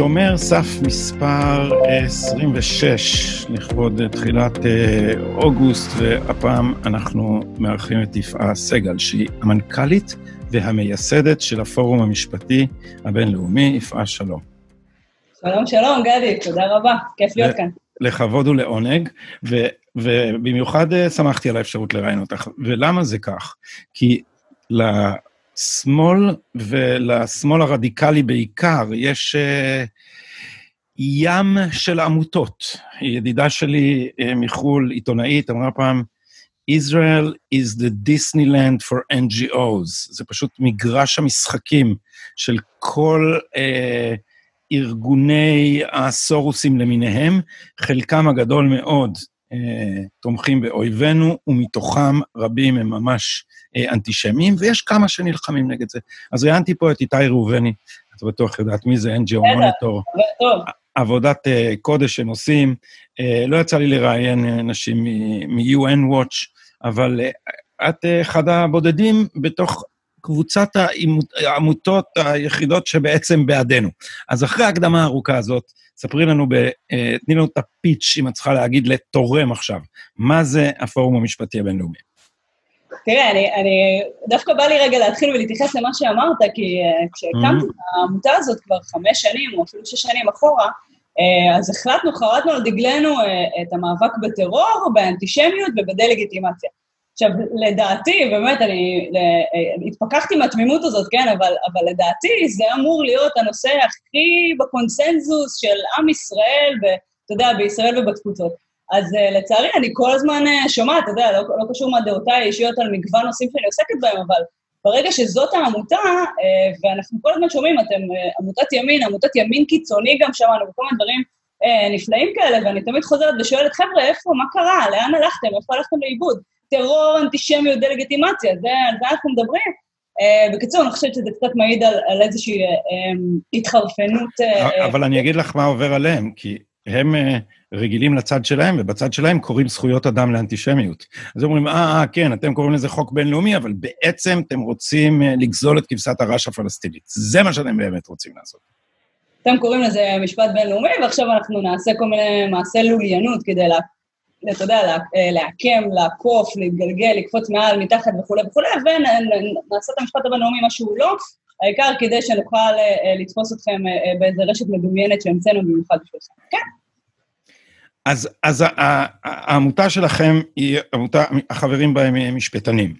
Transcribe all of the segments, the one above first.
שומר סף מספר 26, לכבוד תחילת אה, אוגוסט, והפעם אנחנו מארחים את יפעה סגל, שהיא המנכ"לית והמייסדת של הפורום המשפטי הבינלאומי. יפעה, שלום. שלום, שלום, גדי, תודה רבה, כיף להיות כאן. לכבוד ולעונג, ו, ובמיוחד אה, שמחתי על האפשרות לראיין אותך. ולמה זה כך? כי לשמאל ולשמאל הרדיקלי בעיקר יש uh, ים של עמותות. ידידה שלי uh, מחו"ל, עיתונאית, אמרה פעם, Israel is the Disneyland for NGOs. זה פשוט מגרש המשחקים של כל uh, ארגוני הסורוסים למיניהם, חלקם הגדול מאוד uh, תומכים באויבינו, ומתוכם רבים הם ממש uh, אנטישמיים, ויש כמה שנלחמים נגד זה. אז ראיינתי פה את איתי ראובני, את בטוח יודעת מי זה, NGO מוניטור. עבודת uh, קודש שהם עושים. לא יצא לי לראיין uh, נשים מ-UN Watch, אבל את אחד הבודדים בתוך קבוצת העמותות היחידות שבעצם בעדנו. אז אחרי ההקדמה הארוכה הזאת, ספרי לנו, ב, uh, תני לנו את הפיץ', אם את צריכה להגיד לתורם עכשיו, מה זה הפורום המשפטי הבינלאומי? תראה, אני, אני, דווקא בא לי רגע להתחיל ולהתייחס למה שאמרת, כי uh, כשהקמתי mm-hmm. את העמותה הזאת כבר חמש שנים, או אפילו שש שנים אחורה, uh, אז החלטנו, חרטנו על דגלנו uh, את המאבק בטרור, באנטישמיות ובדה-לגיטימציה. עכשיו, לדעתי, באמת, אני uh, התפכחתי מהתמימות הזאת, כן, אבל, אבל לדעתי זה אמור להיות הנושא הכי בקונסנזוס של עם ישראל, ואתה יודע, בישראל ובתפוצות. אז uh, לצערי, אני כל הזמן שומעת, אתה יודע, לא, לא קשור מה דעותיי האישיות על מגוון נושאים שאני עוסקת בהם, אבל ברגע שזאת העמותה, ואנחנו כל הזמן שומעים, אתם עמותת ימין, עמותת ימין קיצוני גם שמענו, וכל מיני דברים נפלאים כאלה, ואני תמיד חוזרת ושואלת, חבר'ה, איפה, מה קרה? לאן הלכתם? איפה הלכתם לאיבוד? טרור, אנטישמיות, דה-לגיטימציה, זה, על זה אנחנו מדברים. Uh, בקיצור, אני חושבת שזה קצת מעיד על, על איזושהי uh, um, התחרפנות. אבל אני אגיד לך מה עובר עליהם, כי הם... רגילים לצד שלהם, ובצד שלהם קוראים זכויות אדם לאנטישמיות. אז אומרים, אה, אה, כן, אתם קוראים לזה חוק בינלאומי, אבל בעצם אתם רוצים אה, לגזול את כבשת הרש הפלסטינית. זה מה שאתם באמת רוצים לעשות. אתם קוראים לזה משפט בינלאומי, ועכשיו אנחנו נעשה כל מיני מעשי לוליינות כדי, אתה יודע, אה, לעקם, לעקוף, להתגלגל, לקפוץ מעל, מתחת וכולי וכולי, ונעשה את המשפט הבינלאומי מה שהוא לא, העיקר כדי שנוכל אה, לתפוס אתכם באיזה רשת מדומיינת שהמצאנו במיוחד בשבילכם. כן. אז, אז העמותה שלכם היא עמותה, החברים בה הם משפטנים.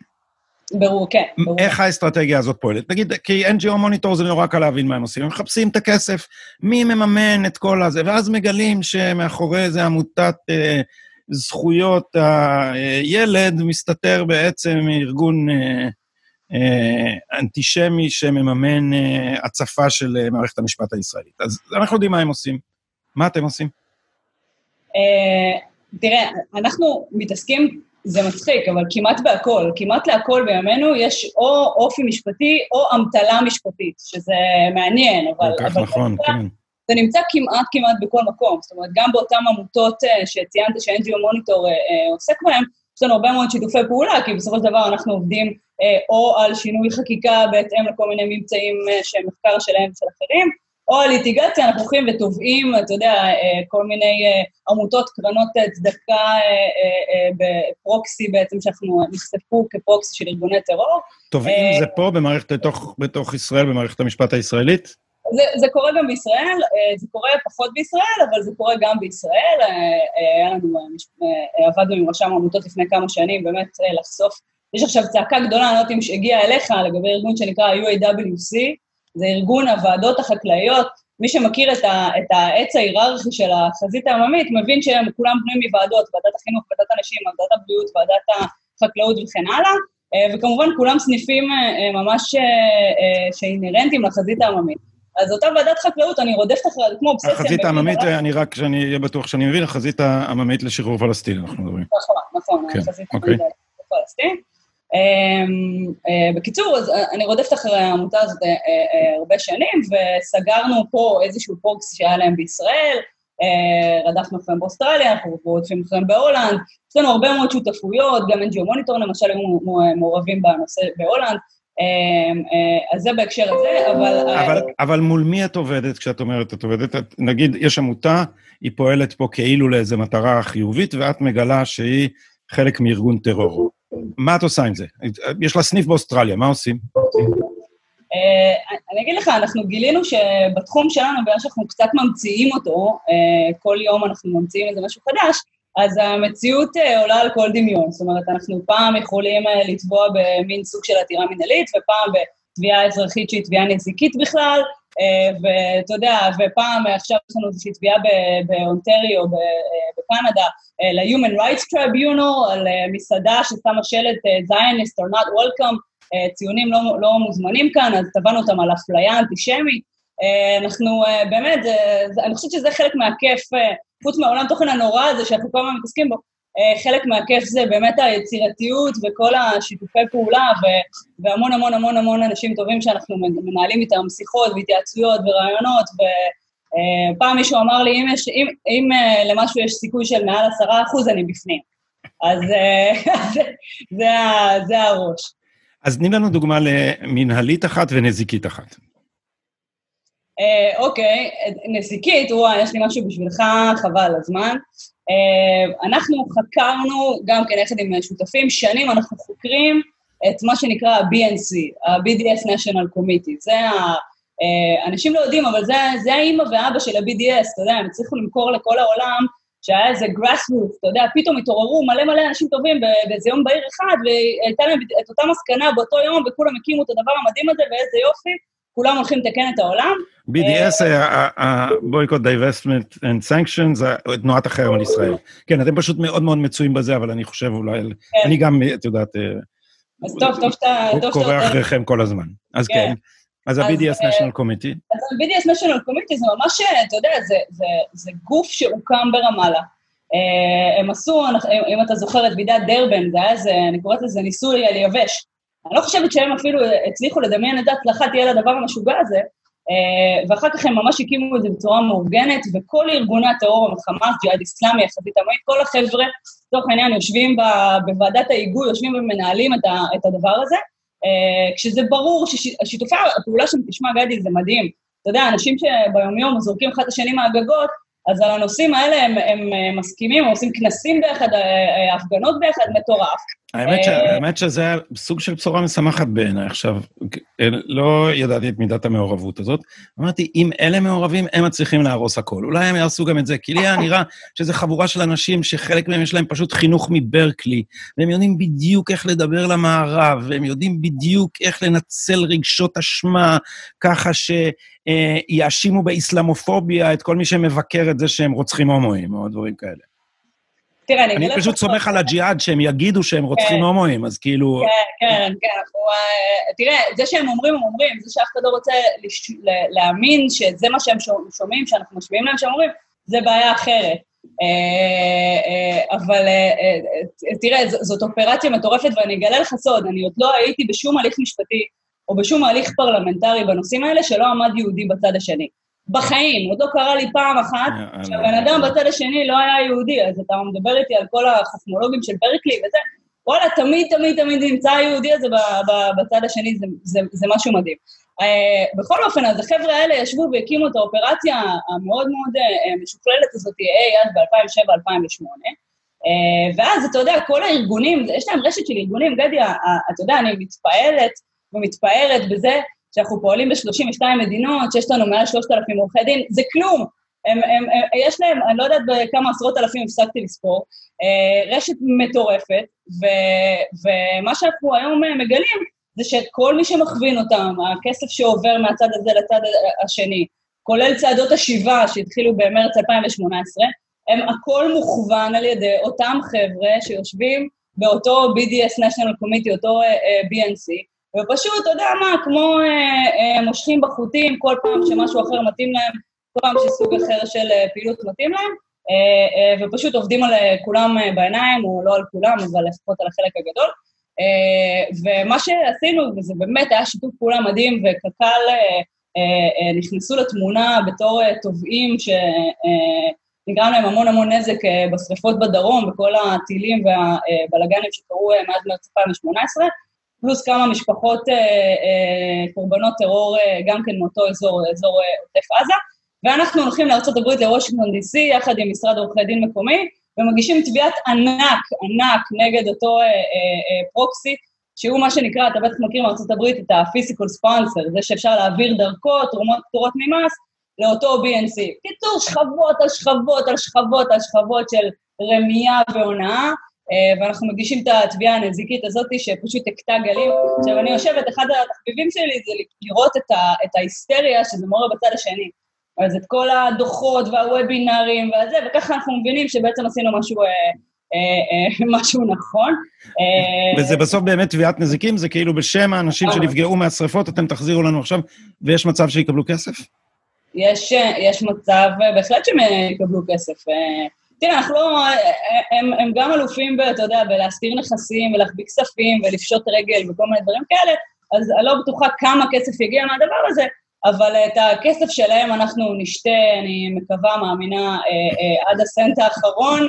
ברור, כן. ברור. איך האסטרטגיה הזאת פועלת? נגיד, כי NGO מוניטור זה נורא קל להבין מה הם עושים. הם מחפשים את הכסף, מי מממן את כל הזה, ואז מגלים שמאחורי זה עמותת אה, זכויות הילד מסתתר בעצם ארגון אה, אה, אנטישמי שמממן אה, הצפה של מערכת המשפט הישראלית. אז אנחנו יודעים מה הם עושים. מה אתם עושים? אה, תראה, אנחנו מתעסקים, זה מצחיק, אבל כמעט בהכל, כמעט להכל בימינו יש או אופי משפטי או אמתלה משפטית, שזה מעניין, אבל... כל כך נכון, כן. זה נמצא כמעט כמעט בכל מקום, זאת אומרת, גם באותן עמותות uh, שציינת ש-NGO מוניטור uh, uh, עוסק בהן, יש לנו הרבה מאוד שיתופי פעולה, כי בסופו של דבר אנחנו עובדים או על שינוי חקיקה בהתאם לכל מיני ממצאים שהם מחקר שלהם ושל אחרים, או על ליטיגציה, אנחנו הולכים ותובעים, אתה יודע, אה, כל מיני אה, עמותות, קרנות צדקה אה, בפרוקסי בעצם, שאנחנו נחשפו כפרוקסי של ארגוני טרור. תובעים זה פה, במערכת, בתוך, בתוך ישראל, במערכת המשפט הישראלית? זה, קורה גם בישראל, זה קורה פחות בישראל, אבל זה קורה גם בישראל. היה לנו, עבדנו עם רשם העמותות לפני כמה שנים, באמת לחשוף. יש עכשיו צעקה גדולה, אני לא יודעת אם הגיעה אליך, לגבי ארגון שנקרא UAWC, זה ארגון הוועדות החקלאיות. מי שמכיר את, ה, את העץ ההיררכי של החזית העממית, מבין שהם כולם בנויים מוועדות, ועדת החינוך, ועדת הנשים, ועדת הבריאות, ועדת החקלאות וכן הלאה, אה, וכמובן כולם סניפים אה, ממש אה, שאינהרנטיים לחזית העממית. אז אותה ועדת חקלאות, אני רודפת אחריה, כמו אובססיה. החזית העממית, אני רק, שאני אהיה בטוח שאני מבין, החזית העממית לשחרור פלסטין, אנחנו מדברים. נכון, נכון, כן, החזית אוקיי. העממית לשחרור פלסטין. אמ, אה, בקיצור, אז אה, אני רודפת אחרי העמותה הזאת אה, הרבה שנים, וסגרנו פה איזשהו proxy שהיה להם בישראל, רדפנו אחריהם באוסטרליה, אנחנו רודפים אחריהם בהולנד, יש לנו הרבה מאוד שותפויות, גם NGO Monitor למשל היו מעורבים בנושא בהולנד, אז זה בהקשר הזה, אבל... אבל, אבל מול מי את עובדת כשאת אומרת, את עובדת, את, נגיד, יש עמותה, היא פועלת פה כאילו לאיזו מטרה חיובית, ואת מגלה שהיא חלק מארגון טרור. מה את עושה עם זה? יש לה סניף באוסטרליה, מה עושים? אה, אני אגיד לך, אנחנו גילינו שבתחום שלנו, בגלל שאנחנו קצת ממציאים אותו, אה, כל יום אנחנו ממציאים איזה משהו חדש, אז המציאות אה, עולה על כל דמיון. זאת אומרת, אנחנו פעם יכולים לתבוע במין סוג של עתירה מנהלית, ופעם בתביעה אזרחית שהיא תביעה נזיקית בכלל, ואתה יודע, ופעם עכשיו יש לנו איזושהי תביעה באונטריו, בקנדה, ל-Human Rights Tribunal, על מסעדה ששמה שלט Zionist or not welcome, אה, ציונים לא, לא מוזמנים כאן, אז תבענו אותם על אפליה אנטישמית. אה, אנחנו אה, באמת, אני חושבת שזה חלק מהכיף, חוץ מהעולם תוכן הנורא הזה שאנחנו כל הזמן מתעסקים בו, חלק מהכיף זה באמת היצירתיות וכל השיתופי פעולה, ו, והמון המון המון המון אנשים טובים שאנחנו מנהלים איתם שיחות והתייעצויות ורעיונות, ופעם מישהו אמר לי, אם, יש, אם, אם למשהו יש סיכוי של מעל עשרה אחוז, אני בפנים. אז זה, זה, זה הראש. אז תני לנו דוגמה למנהלית אחת ונזיקית אחת. אה, אוקיי, נזיקית, וואי, יש לי משהו בשבילך, חבל הזמן. אה, אנחנו חקרנו, גם כן יחד עם שותפים, שנים אנחנו חוקרים את מה שנקרא ה-BNC, ה-BDS National Committee. זה ה... אה, אנשים לא יודעים, אבל זה, זה האימא ואבא של ה-BDS, אתה יודע, הם הצליחו למכור לכל העולם שהיה איזה grassroots, אתה יודע, פתאום התעוררו מלא מלא אנשים טובים באיזה יום בהיר אחד, והייתה להם את אותה מסקנה באותו יום, וכולם הקימו את הדבר המדהים הזה, ואיזה יופי, כולם הולכים לתקן את העולם. BDS, ה-Boycott, Divestment and Sanctions, זה תנועת החרם על ישראל. כן, אתם פשוט מאוד מאוד מצויים בזה, אבל אני חושב אולי, כן. אני גם, את יודעת, אה, אז טוב, טוב שאתה... קורא אחריכם כל הזמן. אז כן. כן. אז ה-BDS National Committee? אז ה-BDS National Committee זה ממש, אתה יודע, זה גוף שהוקם ברמאללה. אה, הם עשו, אם אתה זוכר את ועידת דרבן, זה היה איזה, אני קוראת לזה ניסוי על יבש. אני לא חושבת שהם אפילו הצליחו לדמיין את ההצלחה תהיה לדבר המשוגע הזה, אה, ואחר כך הם ממש הקימו את זה בצורה מאורגנת, וכל ארגוני הטרור, חמאס, ג'יהאד איסלאמי, יחסית עמית, כל החבר'ה, לצורך העניין, יושבים בוועדת ההיגוי, יושבים ומנהלים את הדבר הזה, אה, כשזה ברור ששיתופי הפעולה שם, תשמע, גדי, זה מדהים. אתה יודע, אנשים שביומיום זורקים אחד את השני מהגגות, אז על הנושאים האלה הם, הם אה, מסכימים, הם עושים כנסים ביחד, הפגנות ביחד, מטורף. האמת, ש, האמת שזה היה סוג של בשורה משמחת בעיניי. עכשיו, לא ידעתי את מידת המעורבות הזאת. אמרתי, אם אלה מעורבים, הם מצליחים להרוס הכל. אולי הם יעשו גם את זה, כי לי היה נראה שזו חבורה של אנשים שחלק מהם יש להם פשוט חינוך מברקלי, והם יודעים בדיוק איך לדבר למערב, והם יודעים בדיוק איך לנצל רגשות אשמה, ככה שיאשימו באסלאמופוביה את כל מי שמבקר את זה שהם רוצחים הומואים, או דברים כאלה. תראה, אני... אני פשוט סומך על הג'יהאד שהם יגידו שהם רוצחים כן. הומואים, אז כאילו... כן, כן, כן. אה, תראה, זה שהם אומרים, הם אומרים, זה שאף אחד לא רוצה להאמין שזה מה שהם שומעים, שאנחנו משמיעים להם שהם אומרים, זה בעיה אחרת. אה, אה, אבל תראה, זאת אופרציה מטורפת, ואני אגלה לך סוד, אני עוד לא הייתי בשום הליך משפטי או בשום הליך פרלמנטרי בנושאים האלה שלא עמד יהודי בצד השני. בחיים, עוד לא קרה לי פעם אחת שהבן אדם בצד השני לא היה יהודי, אז אתה מדבר איתי על כל החכמולוגים של ברקלי וזה, וואלה, תמיד תמיד תמיד נמצא היהודי הזה בצד השני, זה, זה, זה משהו מדהים. Uh, בכל אופן, אז החבר'ה האלה ישבו והקימו את האופרציה המאוד מאוד משוכללת הזאת, אי יד ב-2007-2008, uh, ואז, אתה יודע, כל הארגונים, יש להם רשת של ארגונים, גדי, אתה יודע, אני מתפעלת ומתפארת בזה שאנחנו פועלים ב-32 מדינות, שיש לנו מעל 3,000 עורכי דין, זה כלום. הם, הם, הם, יש להם, אני לא יודעת בכמה עשרות אלפים הפסקתי לספור, אה, רשת מטורפת, ו, ומה שאנחנו היום מגלים זה שכל מי שמכווין אותם, הכסף שעובר מהצד הזה לצד השני, כולל צעדות השיבה שהתחילו במרץ 2018, הם הכל מוכוון על ידי אותם חבר'ה שיושבים באותו BDS National Committee, אותו uh, BNC, ופשוט, אתה יודע מה, כמו אה, אה, מושכים בחוטים כל פעם שמשהו אחר מתאים להם, כל פעם שסוג אחר של אה, פעילות מתאים להם, אה, אה, ופשוט עובדים על אה, כולם אה, בעיניים, או לא על כולם, אבל לפחות על החלק הגדול. אה, ומה שעשינו, וזה באמת היה שיתוף פעולה מדהים, וקק"ל אה, אה, נכנסו לתמונה בתור תובעים ש... אה, להם המון המון נזק בשריפות בדרום, בכל הטילים והבלגנים שקרו מאז מרץ 2018, פלוס כמה משפחות קורבנות טרור גם כן מאותו אזור, אזור עוטף עזה. ואנחנו הולכים לארה"ב, לוושינגטון די.סי, יחד עם משרד עורכי דין מקומי, ומגישים תביעת ענק, ענק, נגד אותו אה, אה, אה, פרוקסי, שהוא מה שנקרא, אתה בטח מכיר הברית את ה-physical sponsor, זה שאפשר להעביר דרכו תרומות פטורות ממס לאותו BNC. קיצור, שכבות על שכבות על שכבות על שכבות של רמייה והונאה, אה, ואנחנו מגישים את התביעה הנזיקית הזאת שפשוט הכתה גלים. עכשיו, אני יושבת, אחד התחביבים שלי זה לראות את, ה, את ההיסטריה שזה מורה בצד השני. אז את כל הדוחות והוובינרים וזה, וככה אנחנו מבינים שבעצם עשינו משהו, אה, אה, אה, משהו נכון. אה, וזה בסוף באמת תביעת נזיקים? זה כאילו בשם האנשים. שנפגעו מהשרפות, אתם תחזירו לנו עכשיו, ויש מצב שיקבלו כסף? יש, יש מצב בהחלט שהם יקבלו כסף. אה, תראה, אנחנו לא... אה, הם, הם גם אלופים, ב, אתה יודע, בלהסתיר נכסים ולהחביא כספים ולפשוט רגל וכל מיני דברים כאלה, אז אני לא בטוחה כמה כסף יגיע מהדבר הזה, אבל את הכסף שלהם אנחנו נשתה, אני מקווה, מאמינה, אה, אה, עד הסנט האחרון,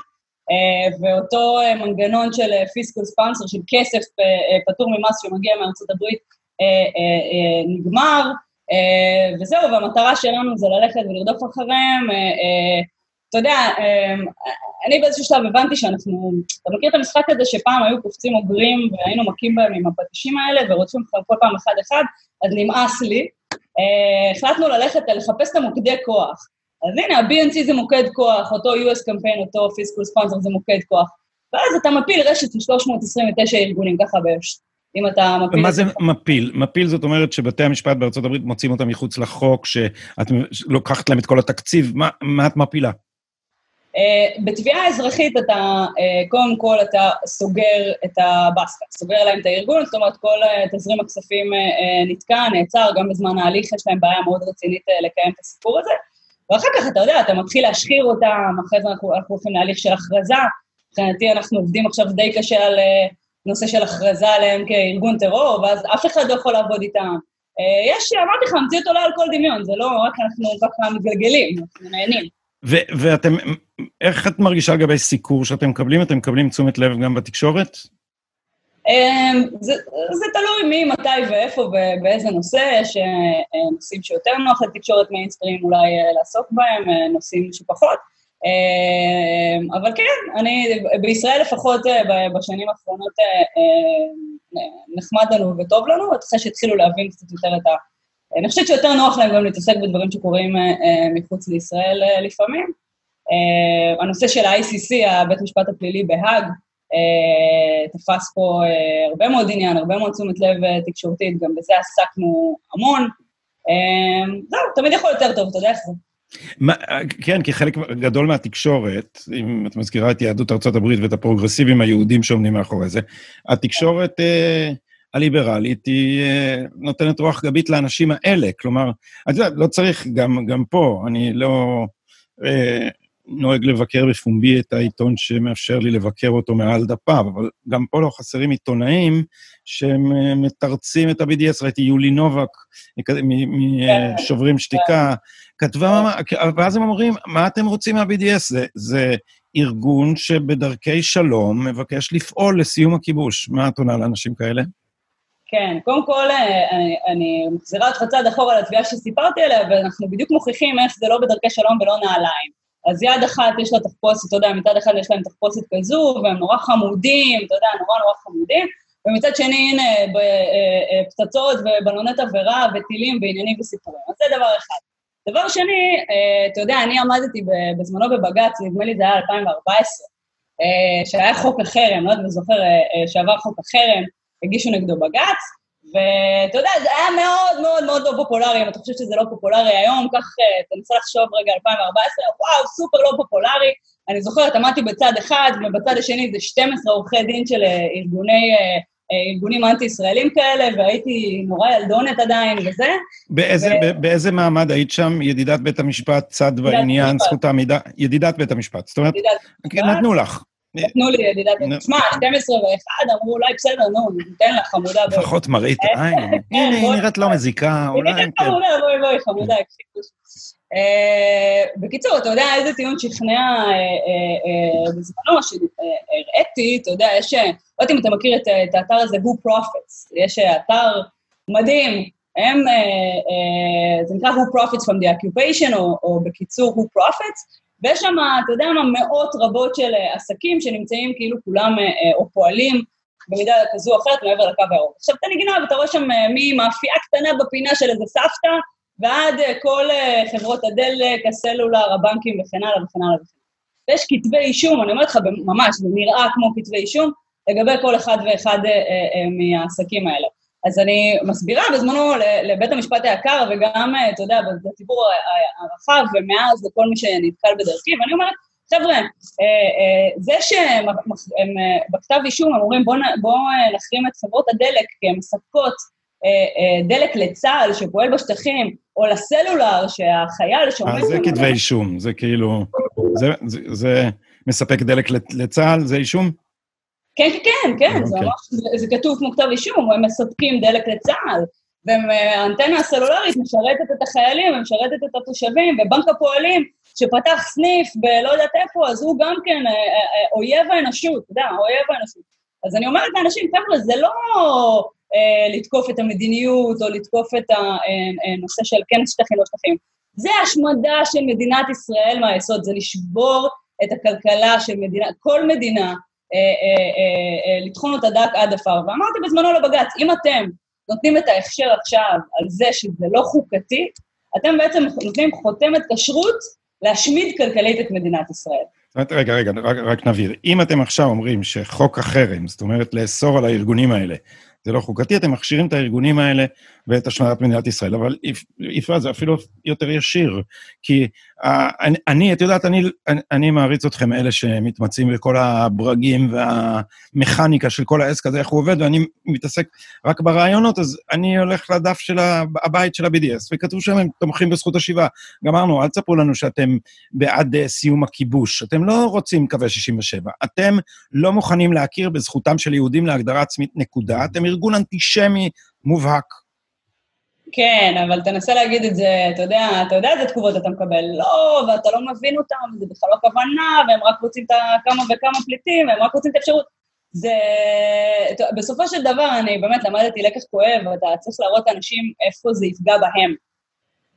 אה, ואותו אה, מנגנון של פיסקל ספונסר, של כסף אה, אה, פטור ממס שמגיע מארצות הברית, אה, אה, אה, נגמר, אה, וזהו, והמטרה שלנו זה ללכת ולרדוף אחריהם. אתה יודע, אה, אני באיזשהו שלב הבנתי שאנחנו, אתה מכיר את המשחק הזה שפעם היו קופצים אוגרים והיינו מכים בהם עם הפטישים האלה ורודפים אותם כל פעם אחד-אחד, אז נמאס לי. אה, החלטנו ללכת לחפש את המוקדי כוח. אז הנה, ה-BNC זה מוקד כוח, אותו US קמפיין, אותו פיסקול ספונסר זה מוקד כוח. ואז אתה מפיל רשת של 329 ארגונים, ככה באש. אם אתה מפיל... מה זה מפיל? מפיל זאת אומרת שבתי המשפט בארצות הברית מוצאים אותם מחוץ לחוק, שאת לוקחת להם את כל התקציב, מה, מה את מפילה? Uh, בתביעה אזרחית אתה, uh, קודם כל אתה סוגר את הבסטה, סוגר להם את הארגון, זאת אומרת כל uh, תזרים הכספים נתקע, נעצר, גם בזמן ההליך יש להם בעיה מאוד רצינית לקיים את הסיפור הזה, ואחר כך אתה יודע, אתה מתחיל להשחיר אותם, אחרי זה אנחנו, אנחנו הולכים להליך של הכרזה, מבחינתי אנחנו עובדים עכשיו די קשה על נושא של הכרזה עליהם כארגון טרור, ואז אף אחד לא יכול לעבוד איתם. יש, אמרתי לך, המציאות עולה על כל דמיון, זה לא רק אנחנו ככה מתגלגלים, אנחנו נהנים. ו- ואתם, איך את מרגישה לגבי סיקור שאתם מקבלים? אתם מקבלים תשומת לב גם בתקשורת? אמ, זה, זה תלוי מי, מתי ואיפה ובאיזה נושא, יש אה, אה, נושאים שיותר נוח לתקשורת מיינסטרים אולי אה, לעסוק בהם, נושאים שפחות. אמ, אבל כן, אני, בישראל לפחות בשנים האחרונות נחמד לנו וטוב לנו, אחרי שהתחילו להבין קצת יותר את ה... אני חושבת שיותר נוח להם גם להתעסק בדברים שקורים מחוץ לישראל לפעמים. הנושא של ה-ICC, הבית משפט הפלילי בהאג, אה, תפס פה אה, הרבה מאוד עניין, הרבה מאוד תשומת לב אה, תקשורתית, גם בזה עסקנו המון. זהו, תמיד יכול יותר טוב, אתה יודע איך זה. מה, כן, כי חלק גדול מהתקשורת, אם את מזכירה את יהדות ארה"ב ואת הפרוגרסיבים היהודים שעומדים מאחורי זה, התקשורת אה, הליברלית היא אה, נותנת רוח גבית לאנשים האלה. כלומר, את יודעת, לא צריך, גם, גם פה, אני לא... אה, נוהג לבקר בפומבי את העיתון שמאפשר לי לבקר אותו מעל דפיו, אבל גם פה לא חסרים עיתונאים שמתרצים את ה-BDS. ראיתי יולי נובק משוברים שתיקה, כתבה, ואז הם אומרים, מה אתם רוצים מה-BDS? זה, זה ארגון שבדרכי שלום מבקש לפעול לסיום הכיבוש. מה את עונה לאנשים כאלה? כן, קודם כל, אה, אני, אני מחזירה אותך צעד אחורה לתביעה שסיפרתי עליה, ואנחנו בדיוק מוכיחים איך זה לא בדרכי שלום ולא נעליים. אז יד אחת יש לה תחפושת, אתה יודע, מצד אחד יש להם תחפושת כזו, והם נורא חמודים, אתה יודע, נורא נורא חמודים, ומצד שני, הנה, אה, אה, פצצות ובלוני תבערה וטילים ועניינים וסיפורים. אז זה דבר אחד. דבר שני, אתה יודע, אני עמדתי בזמנו בבג"ץ, נדמה לי זה היה 2014, שהיה חוק החרם, לא יודעת אם זוכר, שעבר חוק החרם, הגישו נגדו בג"ץ, ואתה יודע, זה היה מאוד מאוד מאוד לא פופולרי, אם אתה חושב שזה לא פופולרי היום, כך אה, תנסה לחשוב רגע 2014, וואו, סופר לא פופולרי. אני זוכרת, עמדתי בצד אחד, ובצד השני זה 12 עורכי דין של אה, ארגוני, אה, ארגונים אנטי-ישראלים כאלה, והייתי נורא ילדונת עדיין וזה. באיזה, ו... באיזה מעמד היית שם, ידידת בית המשפט, צד בעניין, זכות העמידה? ידידת בית המשפט. זאת אומרת, נתנו לך. נתנו לי תשמע, 12 ו-1, אמרו, אולי בסדר, נו, ניתן לך חמודה. לפחות מראית עין. הנה, היא נראית לא מזיקה, אולי... היא נראית חמודה, בואי, בואי, חמודה, Uh, בקיצור, אתה יודע איזה טיעון שכנע בזמנו שהראיתי, אתה יודע, יש, לא יודעת אם אתה מכיר את, את האתר הזה, Who Profits, יש אתר מדהים, הם, זה נקרא Who Profits from the Occupation, או בקיצור Who Profits, ויש שם, אתה יודע מה, מאות רבות של עסקים שנמצאים כאילו כולם uh, או פועלים במידה כזו או אחרת מעבר לקו הירוק. עכשיו אתה נגנב, אתה רואה שם ממאפייה קטנה בפינה של איזה סבתא, ועד אה, כל אה, חברות הדלק, הסלולר, הבנקים וכן הלאה וכן הלאה וכן הלאה. ויש כתבי אישום, אני אומרת לך, ממש, זה נראה כמו כתבי אישום, לגבי כל אחד ואחד אה, מהעסקים האלה. אז אני מסבירה בזמנו לבית המשפט היקר, וגם, אתה יודע, בציבור הרחב, ומאז לכל מי שנתקל בדרכי, ואני אומרת, חבר'ה, זה שהם בכתב אישום הם אומרים, בואו נחרים את חברות הדלק, כי הן מספקות אה, אה, דלק לצה"ל שפועל בשטחים, או לסלולר שהחייל שעומד... אה, זה כתבי אישום, זה כאילו... זה, זה, זה מספק דלק לצה"ל, זה אישום? כן, כן, כן, זה אוקיי. ממש, זה, זה כתוב כמו כתב אישום, הם מספקים דלק לצה"ל, והאנטנה הסלולרית משרתת את החיילים ומשרתת את התושבים, ובנק הפועלים שפתח סניף בלא יודעת איפה, אז הוא גם כן אויב האנושות, אתה יודע, אויב האנושות. אז אני אומרת לאנשים, חבר'ה, זה לא אה, לתקוף את המדיניות או לתקוף את הנושא של כן שטחים או שטחים. זה השמדה של מדינת ישראל מהיסוד, זה לשבור את הכלכלה של מדינה, כל מדינה, אה, אה, לטחון אותה דק עד עפר. ואמרתי בזמנו לבג"ץ, אם אתם נותנים את ההכשר עכשיו על זה שזה לא חוקתי, אתם בעצם נותנים חותמת כשרות להשמיד כלכלית את מדינת ישראל. רגע, רגע, רק, רק נבהיר. אם אתם עכשיו אומרים שחוק החרם, זאת אומרת לאסור על הארגונים האלה, זה לא חוקתי, אתם מכשירים את הארגונים האלה ואת השמדת מדינת ישראל, אבל יפעת זה אפילו יותר ישיר, כי אני, את יודעת, אני, אני מעריץ אתכם, אלה שמתמצאים בכל הברגים והמכניקה של כל העסק הזה, איך הוא עובד, ואני מתעסק רק ברעיונות, אז אני הולך לדף של הבית של ה-BDS, וכתוב שם הם תומכים בזכות השיבה. גמרנו, אל תספרו לנו שאתם בעד אה, סיום הכיבוש. אתם לא רוצים קווי 67. אתם לא מוכנים להכיר בזכותם של יהודים להגדרה עצמית, נקודה. אתם ארגון אנטישמי מובהק. כן, אבל תנסה להגיד את זה, אתה יודע, אתה יודע איזה תגובות אתה מקבל. לא, ואתה לא מבין אותם, זה בכלל לא כוונה, והם רק רוצים את כמה וכמה פליטים, והם רק רוצים את האפשרות. זה... בסופו של דבר, אני באמת למדתי לקח כואב, ואתה צריך להראות לאנשים איפה זה יפגע בהם.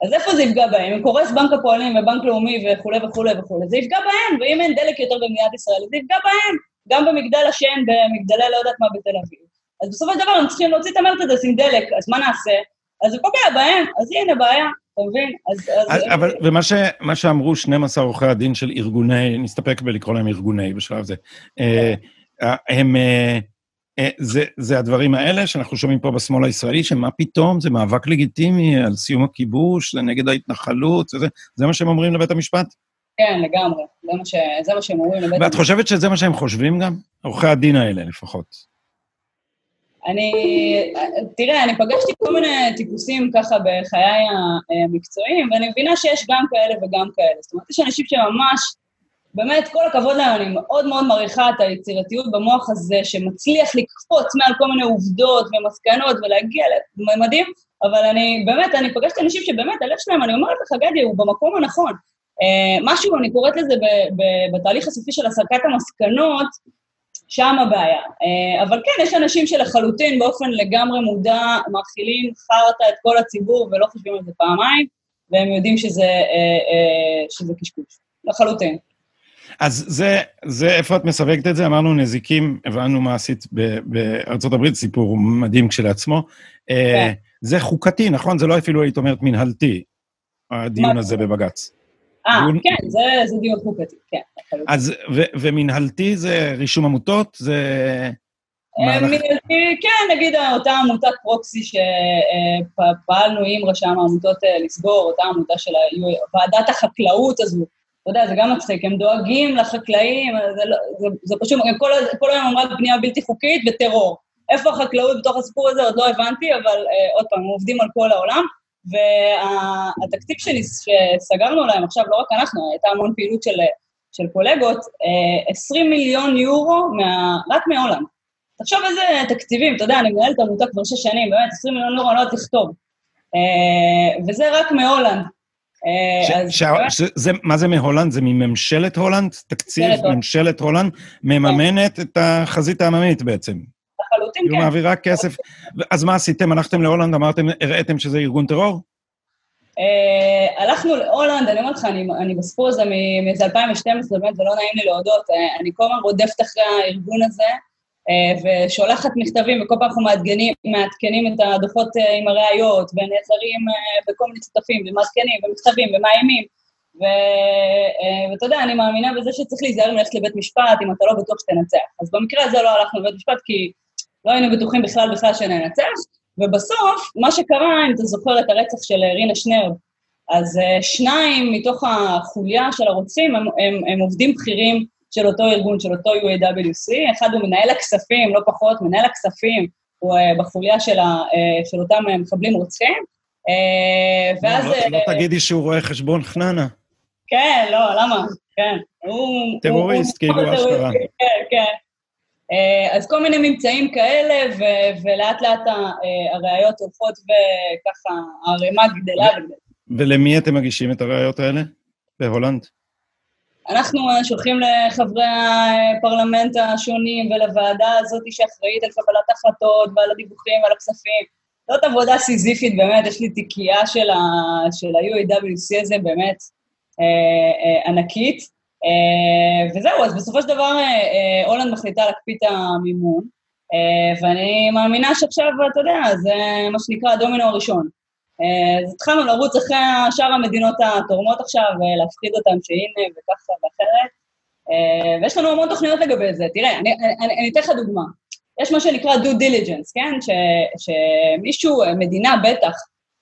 אז איפה זה יפגע בהם? אם קורס בנק הפועלים ובנק לאומי וכולי וכולי וכולי, זה יפגע בהם, ואם אין דלק יותר במדינת ישראל, זה יפגע בהם. גם במגדל השן, במגדלי לא יודעת מה בתל אביב. אז בסופו של דבר הם צריכים להוציא את המרצדס עם דלק, אז מה נעשה? אז זה פוגע בהם, אז הנה בעיה, אתה מבין? אז... אז אבל, ומה ש, שאמרו 12 עורכי הדין של ארגוני, נסתפק בלקרוא להם ארגוני בשלב זה, אה, אה, הם... אה, זה, זה הדברים האלה שאנחנו שומעים פה בשמאל הישראלי, שמה פתאום, זה מאבק לגיטימי על סיום הכיבוש, זה נגד ההתנחלות, זה, זה מה שהם אומרים לבית המשפט? כן, לגמרי, זה מה, ש, זה מה שהם אומרים לבית המשפט. ואת חושבת שזה מה שהם חושבים גם? עורכי הדין האלה לפחות. אני, תראה, אני פגשתי כל מיני טיפוסים ככה בחיי המקצועיים, ואני מבינה שיש גם כאלה וגם כאלה. זאת אומרת, יש אנשים שממש, באמת, כל הכבוד להם, אני מאוד מאוד מעריכה את היצירתיות במוח הזה, שמצליח לקפוץ מעל כל מיני עובדות ומסקנות ולהגיע לממדים, אבל אני, באמת, אני פגשתי אנשים שבאמת, הלב שלהם, אני אומרת לך, גדי, הוא במקום הנכון. Uh, משהו, אני קוראת לזה בתהליך הסופי של הסקת המסקנות, שם הבעיה. אה, אבל כן, יש אנשים שלחלוטין, באופן לגמרי מודע, מאכילים חרטא את כל הציבור ולא חושבים על זה פעמיים, והם יודעים שזה, אה, אה, שזה קשקוש. לחלוטין. אז זה, זה, איפה את מסווגת את זה? אמרנו נזיקים, הבנו מה עשית הברית, סיפור מדהים כשלעצמו. כן. זה חוקתי, נכון? זה לא אפילו, היית אומרת, מנהלתי, הדיון הזה בבג"ץ. אה, כן, זה, זה דיון חוקתי, כן. אז, ו, ומנהלתי זה רישום עמותות? זה... אה, מנהלתי, כן, נגיד אותה עמותת פרוקסי שפעלנו עם רשם העמותות אה, לסגור, אותה עמותה של ועדת החקלאות הזו. אתה יודע, זה גם מצחיק, הם דואגים לחקלאים, זה, לא, זה, זה פשוט, כל, כל היום אמרת בנייה בלתי חוקית וטרור. איפה החקלאות בתוך הסיפור הזה עוד לא הבנתי, אבל אה, עוד פעם, הם עובדים על כל העולם. והתקציב שלי, שסגרנו להם עכשיו, לא רק אנחנו, הייתה המון פעילות של, של קולגות, 20 מיליון יורו מה, רק מהולנד. תחשוב איזה תקציבים, אתה יודע, אני מנהלת עמותה כבר שש שנים, באמת, 20 מיליון יורו אני לא יודעת לכתוב. וזה רק מהולנד. מה זה מהולנד? זה מממשלת הולנד? תקציב ממשלת הולנד מממנת את החזית העממית בעצם. לחלוטין, כן. היא מעבירה כסף. אז מה עשיתם? הלכתם להולנד, אמרתם, הראיתם שזה ארגון טרור? Uh, הלכנו להולנד, אני אומרת לך, אני, אני בסיפור הזה מאיזה 2012, באמת, ולא נעים לי להודות, uh, אני כל הזמן רודפת אחרי הארגון הזה, uh, ושולחת מכתבים, וכל פעם אנחנו מעדכנים, מעדכנים את הדוחות עם הראיות, ונעזרים בכל מיני שותפים, ומעדכנים, ומכתבים, ומאיימים, ואתה יודע, אני מאמינה בזה שצריך להיזהר מלכת לבית משפט, אם אתה לא בטוח שתנצח. אז במקרה הזה לא הלכנו לבית משפט, כי לא היינו בטוחים בכלל בכלל שננצח, ובסוף, מה שקרה, אם אתה זוכר את הרצח של רינה שנר, אז uh, שניים מתוך החוליה של הרוצחים הם, הם, הם עובדים בכירים של אותו ארגון, של אותו UAWC, אחד הוא מנהל הכספים, לא פחות, מנהל הכספים הוא uh, בחוליה של, ה, uh, של אותם מחבלים רוצחים, ואז... לא, לא, לא תגידי שהוא רואה חשבון חננה. כן, לא, למה? כן. הוא... טרוריסט, כאילו, אשכרה. כן, כן. אה, אז כל מיני ממצאים כאלה, ו- ולאט לאט אה, הראיות הולכות וככה הערימה גדלה וגדלה. ולמי אתם מגישים את הראיות האלה? בהולנד? אנחנו אה, שולחים לחברי הפרלמנט השונים ולוועדה הזאת שאחראית על קבלת החלטות ועל הדיווחים ועל הכספים. זאת עבודה סיזיפית, באמת, יש לי תיקייה של ה-UAWC הזה, באמת אה, אה, ענקית. אה, וזהו, אז בסופו של דבר אה, אה, הולנד מחליטה להקפיא את המימון, ואני מאמינה שעכשיו, אתה יודע, זה מה שנקרא הדומינו הראשון. אז התחלנו לרוץ אחרי שאר המדינות התורמות עכשיו, ולהפחיד אותן שהנה וככה ואחרת, ויש לנו המון תוכניות לגבי זה. תראה, אני, אני, אני אתן לך דוגמה. יש מה שנקרא due diligence, כן? ש, שמישהו, מדינה בטח,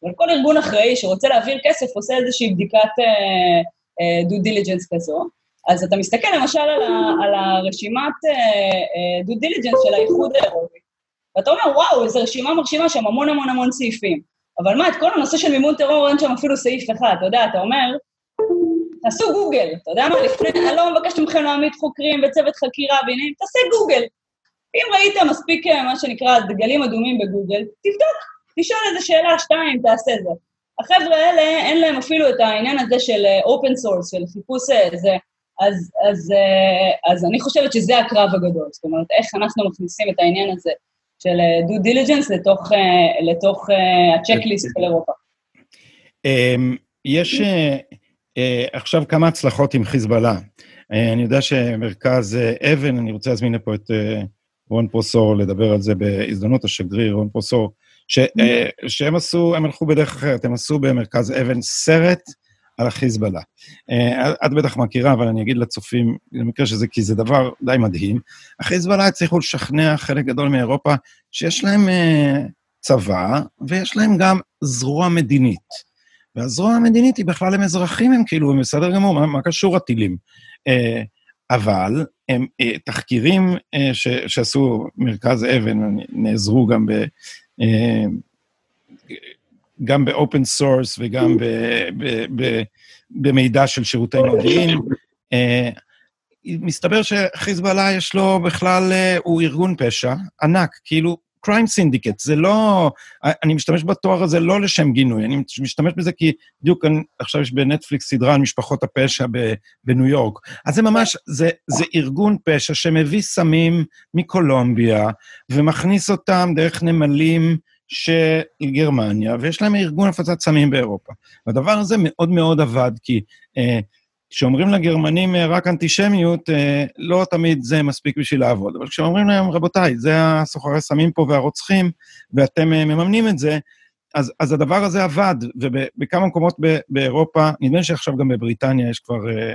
אבל כל ארגון אחראי שרוצה להעביר כסף עושה איזושהי בדיקת uh, due diligence כזו. אז אתה מסתכל למשל על, ה, על הרשימת due uh, diligence של האיחוד האירופי, ואתה אומר, וואו, איזו רשימה מרשימה שם המון המון המון סעיפים. אבל מה, את כל הנושא של מימון טרור אין שם אפילו סעיף אחד, אתה יודע, אתה אומר, תעשו גוגל, אתה יודע מה, לפני, אני לא מבקשת מכם להעמיד חוקרים וצוות חקירה בעניינים, תעשה גוגל. אם ראית מספיק, אה, מה שנקרא, דגלים אדומים בגוגל, תבדוק, תשאל איזה שאלה, שתיים, תעשה זה. החבר'ה האלה, אין להם אפילו את העניין הזה של open אה, source, של חיפוש איזה אז, אז, אה, אז אני חושבת שזה הקרב הגדול, זאת אומרת, איך אנחנו מכניסים את העניין הזה של due אה, diligence לתוך, אה, לתוך ה checklist של אירופה. אמ, יש עכשיו כמה הצלחות עם חיזבאללה. אני יודע שמרכז אבן, אני רוצה להזמין לפה את רון פרוסור לדבר על זה בהזדמנות, השגריר רון פרוסור, ש, שהם עשו, הם הלכו בדרך אחרת, הם עשו במרכז אבן סרט על החיזבאללה. אה, את בטח מכירה, אבל אני אגיד לצופים, במקרה שזה, כי זה דבר די מדהים. החיזבאללה הצליחו לשכנע חלק גדול מאירופה שיש להם אה, צבא, ויש להם גם זרוע מדינית. והזרוע המדינית היא בכלל הם אזרחים, הם כאילו, הם בסדר גמור, מה, מה קשור הטילים? אה, אבל הם תחקירים ש, שעשו מרכז אבן, נעזרו גם ב... גם ב open source וגם במידע של שירותי מודיעין. Uh, מסתבר שחיזבאללה יש לו בכלל, uh, הוא ארגון פשע ענק, כאילו crime syndicate, זה לא, אני משתמש בתואר הזה לא לשם גינוי, אני משתמש בזה כי בדיוק עכשיו יש בנטפליקס סדרה על משפחות הפשע בניו יורק. אז זה ממש, זה, זה ארגון פשע שמביא סמים מקולומביה ומכניס אותם דרך נמלים של גרמניה, ויש להם ארגון הפצת סמים באירופה. והדבר הזה מאוד מאוד עבד, כי אה, כשאומרים לגרמנים אה, רק אנטישמיות, אה, לא תמיד זה מספיק בשביל לעבוד. אבל כשאומרים להם, רבותיי, זה הסוחרי סמים פה והרוצחים, ואתם אה, מממנים את זה, אז, אז הדבר הזה עבד, ובכמה מקומות ב, באירופה, נדמה לי שעכשיו גם בבריטניה יש כבר... אה,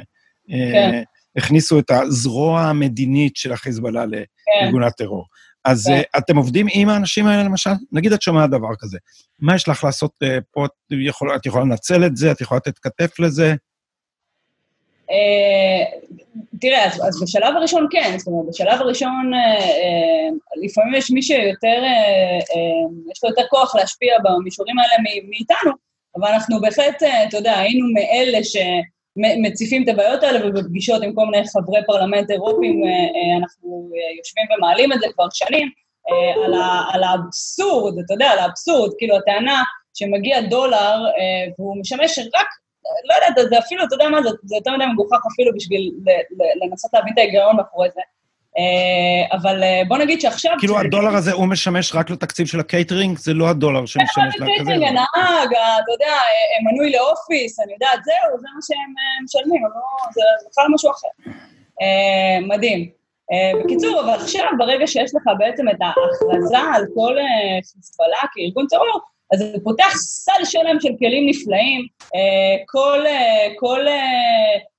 אה כן. הכניסו את הזרוע המדינית של החיזבאללה לארגון כן. הטרור. אז uh, אתם עובדים עם האנשים האלה, למשל? נגיד את שומעת דבר כזה. מה יש לך לעשות uh, פה? את, יכול, את יכולה לנצל את זה? את יכולה לתת כתף לזה? Uh, תראה, אז, אז בשלב הראשון כן, זאת אומרת, בשלב הראשון uh, uh, לפעמים יש מי שיותר, uh, uh, יש לו יותר כוח להשפיע במישורים האלה מאיתנו, אבל אנחנו בהחלט, uh, אתה יודע, היינו מאלה ש... מציפים את הבעיות האלה, ובפגישות עם כל מיני חברי פרלמנט אירופיים אה, אה, אנחנו אה, יושבים ומעלים את זה כבר שנים, על, ה, על האבסורד, אתה יודע, על האבסורד, כאילו הטענה שמגיע דולר והוא משמש רק לא יודעת, זה אפילו, אתה יודע מה, זה, זה יותר מדי מגוחך אפילו בשביל לנסות להבין את ההיגיון מאחורי זה. אה, אבל אה, בוא נגיד שעכשיו... כאילו הדולר הזה, הוא משמש רק לתקציב של הקייטרינג? זה לא הדולר שמשמש לכזה? הקייטרינג, הנהג, אתה יודע, אה, מנוי לאופיס, אני יודעת, זהו, זה מה שהם משלמים, לא, זה בכלל משהו אחר. מדהים. בקיצור, אבל עכשיו, ברגע שיש לך בעצם את ההכרזה על כל חיזבאללה כארגון טרור, אז זה פותח סל שלם של כלים נפלאים. כל, כל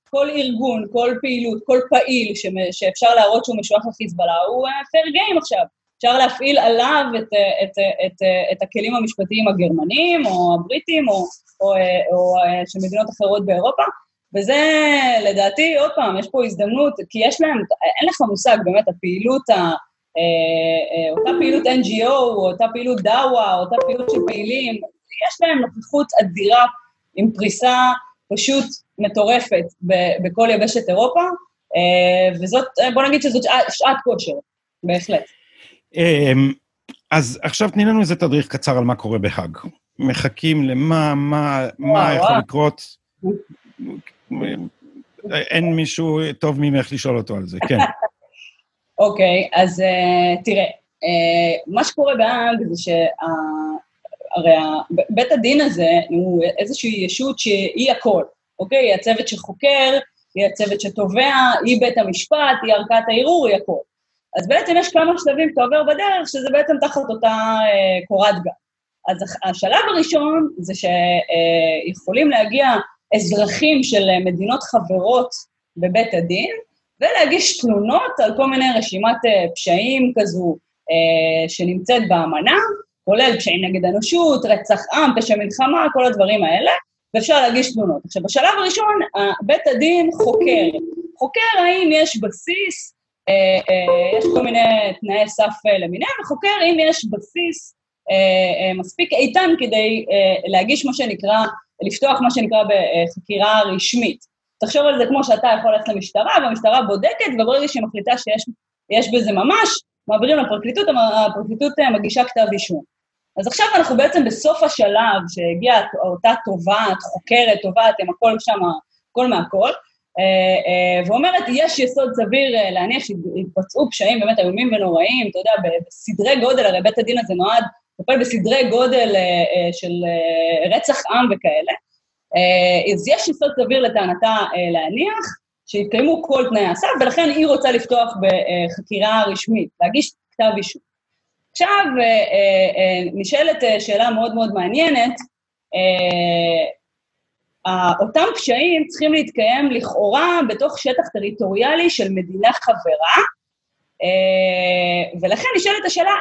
כל ארגון, כל פעילות, כל פעיל שאפשר להראות שהוא משוייך לחיזבאללה, הוא פייר uh, גיים עכשיו. אפשר להפעיל עליו את, את, אה, את, אה, את, את הכלים המשפטיים הגרמנים, או הבריטים, או, או, או, של מדינות אחרות באירופה, וזה, לדעתי, עוד פעם, יש פה הזדמנות, כי יש להם, אין לך מושג, באמת, הפעילות, ה, אותה פעילות NGO, או אותה פעילות דאווה, או אותה פעילות של פעילים, יש להם נוכחות אדירה עם פריסה פשוט מטורפת בכל יבשת אירופה, אה, וזאת, אה, בוא נגיד שזאת שעת, כושר, בהחלט. אמ, אז עכשיו תני לנו איזה תדריך קצר על מה קורה בהאג. מחכים למה, מה, מה יכול לקרות? אין מישהו טוב ממך לשאול אותו על זה, כן. אוקיי, אז תראה, מה שקורה בהאג זה שה... הרי בית הדין הזה הוא איזושהי ישות שהיא הכל. אוקיי? היא הצוות שחוקר, היא הצוות שתובע, היא בית המשפט, היא ערכת הערעור, היא הכול. אז בעצם יש כמה שלבים שאתה עובר בדרך, שזה בעצם תחת אותה אה, קורת גג. אז השלב הראשון זה שיכולים אה, להגיע אזרחים של מדינות חברות בבית הדין, ולהגיש תלונות על כל מיני רשימת אה, פשעים כזו אה, שנמצאת באמנה, כולל פשעים נגד אנושות, רצח עם, פשע מלחמה, כל הדברים האלה. ואפשר להגיש תלונות. עכשיו, בשלב הראשון, בית הדין חוקר. חוקר האם יש בסיס, אה, אה, יש כל מיני תנאי סף אה, למיניהם, וחוקר אם יש בסיס מספיק איתן כדי להגיש מה שנקרא, לפתוח מה שנקרא בחקירה רשמית. תחשוב על זה כמו שאתה יכול ללכת למשטרה, והמשטרה בודקת, וברגע שהיא מחליטה שיש בזה ממש, מעבירים לפרקליטות, הפרקליטות מגישה כתב אישום. אז עכשיו אנחנו בעצם בסוף השלב שהגיעה אותה תובעת, חוקרת, תובעת, הם הכל שם, הכל מהכל, אה, אה, ואומרת, יש יסוד סביר אה, להניח שהתבצעו פשעים באמת איומים ונוראים, אתה יודע, בסדרי גודל, הרי בית הדין הזה נועד לטפל בסדרי גודל של רצח עם וכאלה. אז יש יסוד סביר לטענתה להניח שהתקיימו כל תנאי הסף, ולכן היא רוצה לפתוח בחקירה רשמית, להגיש כתב אישום. עכשיו, אה, אה, אה, נשאלת שאלה מאוד מאוד מעניינת, אותם פשעים צריכים להתקיים לכאורה בתוך שטח טריטוריאלי של מדינה חברה, ולכן נשאלת השאלה,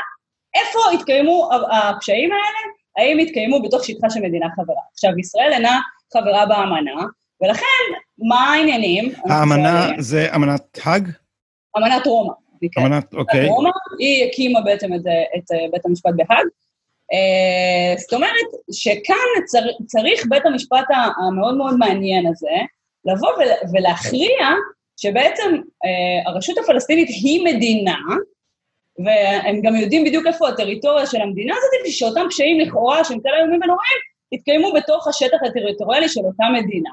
איפה התקיימו הפשעים האלה? האם התקיימו בתוך שטחה של מדינה חברה? עכשיו, ישראל אינה חברה באמנה, ולכן, מה העניינים? האמנה זה אמנת האג? אמנת רומא. אמנת, אוקיי. רומא, היא הקימה בעצם את, את בית המשפט בהאג. Uh, זאת אומרת שכאן צר, צריך בית המשפט המאוד מאוד מעניין הזה לבוא ולהכריע שבעצם uh, הרשות הפלסטינית היא מדינה, והם גם יודעים בדיוק איפה הטריטוריה של המדינה הזאת, שאותם פשעים לכאורה שהם כאלה איומים ונוראים, יתקיימו בתוך השטח הטריטוריאלי של אותה מדינה.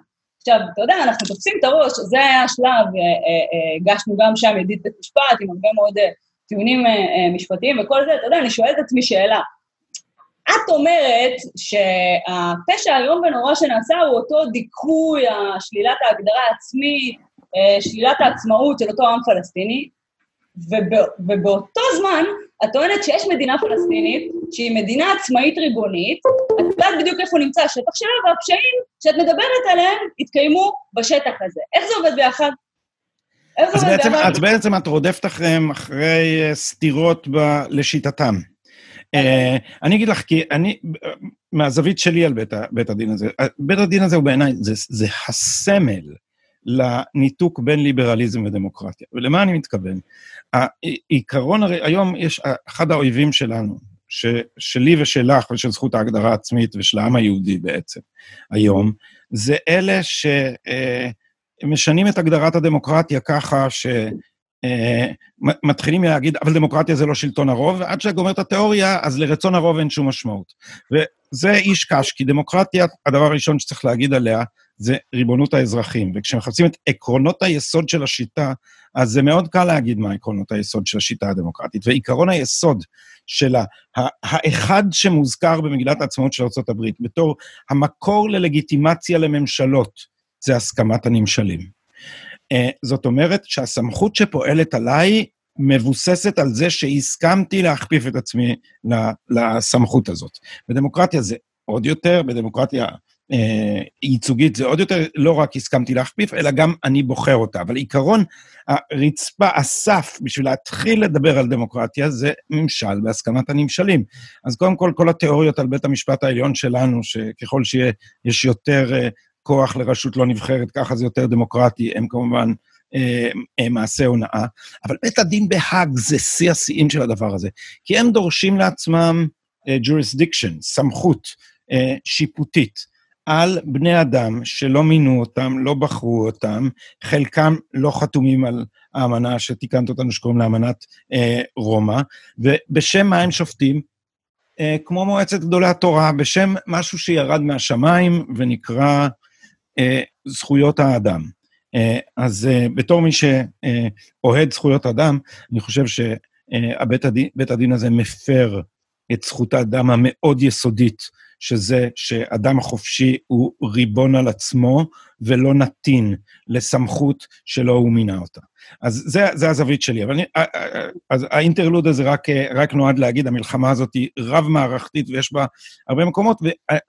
עכשיו, אתה יודע, אנחנו תופסים את הראש, זה היה השלב, אה, אה, אה, הגשנו גם שם ידיד בית משפט עם הרבה מאוד טיעונים משפטיים וכל זה, אתה יודע, אני שואלת את עצמי שאלה. את אומרת שהפשע האיום ונורא שנעשה הוא אותו דיכוי, שלילת ההגדרה העצמית, שלילת העצמאות של אותו עם פלסטיני, ובאותו זמן את טוענת שיש מדינה פלסטינית, שהיא מדינה עצמאית ריבונית, את יודעת בדיוק איפה נמצא השטח שלה, והפשעים שאת מדברת עליהם התקיימו בשטח הזה. איך זה עובד ביחד? אז בעצם, ביחד? אז בעצם את רודפת אחריהם אחרי אה, סתירות ב, לשיטתם. Uh, אני אגיד לך, כי אני, מהזווית שלי על בית, בית הדין הזה, בית הדין הזה הוא בעיניי, זה, זה הסמל לניתוק בין ליברליזם ודמוקרטיה. ולמה אני מתכוון? העיקרון, הרי היום יש, אחד האויבים שלנו, ש, שלי ושלך ושל זכות ההגדרה העצמית ושל העם היהודי בעצם, היום, זה אלה שמשנים אה, את הגדרת הדמוקרטיה ככה ש... Uh, מתחילים להגיד, אבל דמוקרטיה זה לא שלטון הרוב, ועד שאתה גומר את התיאוריה, אז לרצון הרוב אין שום משמעות. וזה איש קש, כי דמוקרטיה, הדבר הראשון שצריך להגיד עליה, זה ריבונות האזרחים. וכשמחפשים את עקרונות היסוד של השיטה, אז זה מאוד קל להגיד מה עקרונות היסוד של השיטה הדמוקרטית. ועקרון היסוד של האחד שמוזכר במגילת העצמאות של ארה"ב בתור המקור ללגיטימציה לממשלות, זה הסכמת הנמשלים. אה, זאת אומרת שהסמכות שפועלת עליי מבוססת על זה שהסכמתי להכפיף את עצמי לסמכות הזאת. בדמוקרטיה זה עוד יותר, בדמוקרטיה ייצוגית זה עוד יותר, לא רק הסכמתי להכפיף, אלא גם אני בוחר אותה. אבל עיקרון הרצפה, הסף, בשביל להתחיל לדבר על דמוקרטיה, זה ממשל בהסכמת הנמשלים. אז קודם כל, כל התיאוריות על בית המשפט העליון שלנו, שככל שיש יותר uh, כוח לרשות לא נבחרת, ככה זה יותר דמוקרטי, הם כמובן אה, אה, מעשה הונאה, אבל בית הדין בהאג זה שיא השיאים של הדבר הזה, כי הם דורשים לעצמם אה, jurisdiction, סמכות אה, שיפוטית. על בני אדם שלא מינו אותם, לא בחרו אותם, חלקם לא חתומים על האמנה שתיקנת אותנו שקוראים לה אמנת אה, רומא, ובשם מה הם שופטים? אה, כמו מועצת גדולי התורה, בשם משהו שירד מהשמיים ונקרא אה, זכויות האדם. אה, אז אה, בתור מי שאוהד זכויות אדם, אני חושב שבית הדין, הדין הזה מפר את זכות האדם המאוד יסודית, שזה שאדם חופשי הוא ריבון על עצמו ולא נתין לסמכות שלא הוא מינה אותה. אז זה, זה הזווית שלי. אבל אני, אז האינטרלוד הזה רק, רק נועד להגיד, המלחמה הזאת היא רב-מערכתית ויש בה הרבה מקומות,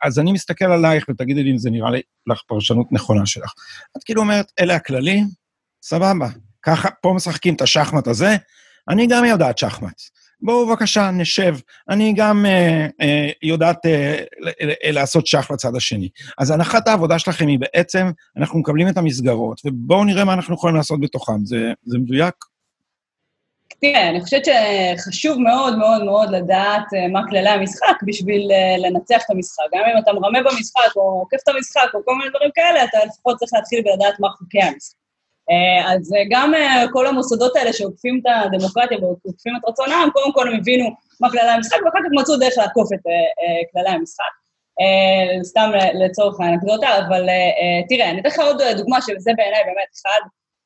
אז אני מסתכל עלייך ותגידי לי אם זה נראה לך פרשנות נכונה שלך. את כאילו אומרת, אלה הכללים, סבבה. ככה, פה משחקים את השחמט הזה, אני גם יודעת שחמט. בואו בבקשה, נשב. אני גם אה, אה, יודעת אה, אה, לעשות שח לצד השני. אז הנחת העבודה שלכם היא בעצם, אנחנו מקבלים את המסגרות, ובואו נראה מה אנחנו יכולים לעשות בתוכם. זה, זה מדויק? תראה, אני חושבת שחשוב מאוד מאוד מאוד לדעת אה, מה כללי המשחק בשביל אה, לנצח את המשחק. גם אם אתה מרמה במשחק, או עוקף את המשחק, או כל מיני דברים כאלה, אתה לפחות צריך להתחיל ולדעת מה חוקי המשחק. אה, אז אה, גם אה, כל המוסדות האלה שעוקפים את הדמוקרטיה ועוקפים את רצון העם, קודם כל הם הבינו מה כללי המשחק, ואחר כך מצאו דרך לעקוף את כללי המשחק. סתם לצורך האנקדוטה, אבל תראה, אני אתן לך עוד דוגמה שזה בעיניי באמת אחד,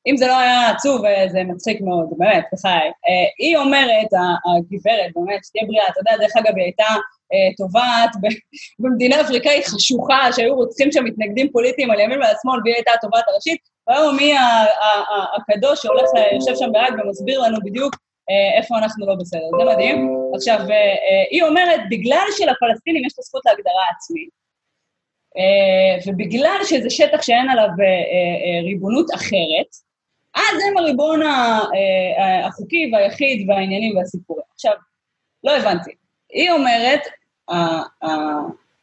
אם זה לא היה עצוב, זה מצחיק מאוד, באמת, בחיי. היא אומרת, הגברת, באמת, שתהיה בריאה, אתה יודע, דרך אגב, היא הייתה תובעת במדינה אפריקאית חשוכה, שהיו רוצחים שם מתנגדים פוליטיים על ימין ועל שמאל, והיא הייתה התובעת הראשית, והיום מי הקדוש שהולך, יושב שם בהאג ומסביר לנו בדיוק אה, איפה אנחנו לא בסדר. זה מדהים. עכשיו, אה, אה, היא אומרת, בגלל שלפלסטינים יש את הזכות להגדרה עצמית, ובגלל שזה שטח שאין עליו ריבונות אחרת, אז הם הריבון החוקי והיחיד והעניינים והסיפורים. עכשיו, לא הבנתי. היא אומרת,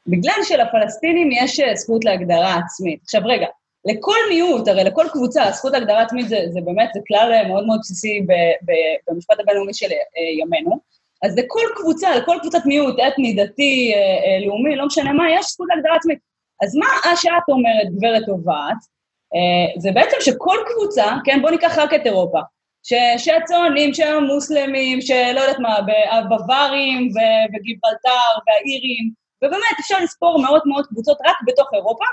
בגלל שלפלסטינים יש זכות להגדרה עצמית. עכשיו, רגע, לכל מיעוט, הרי לכל קבוצה, הזכות להגדרה עצמית זה, זה באמת, זה כלל אה, מאוד מאוד בסיסי ב, ב, במשפט הבינלאומי של אה, ימינו. אז לכל קבוצה, לכל קבוצת מיעוט, אתני, דתי, אה, לאומי, לא משנה מה, יש זכות להגדרה עצמית. אז מה שאת אומרת, גברת טובעת, זה בעצם שכל קבוצה, כן, בואו ניקח רק את אירופה, שהצוענים, שהמוסלמים, שלא יודעת מה, הבווארים וגיברלטר והאירים, ובאמת אפשר לספור מאות מאות קבוצות רק בתוך אירופה,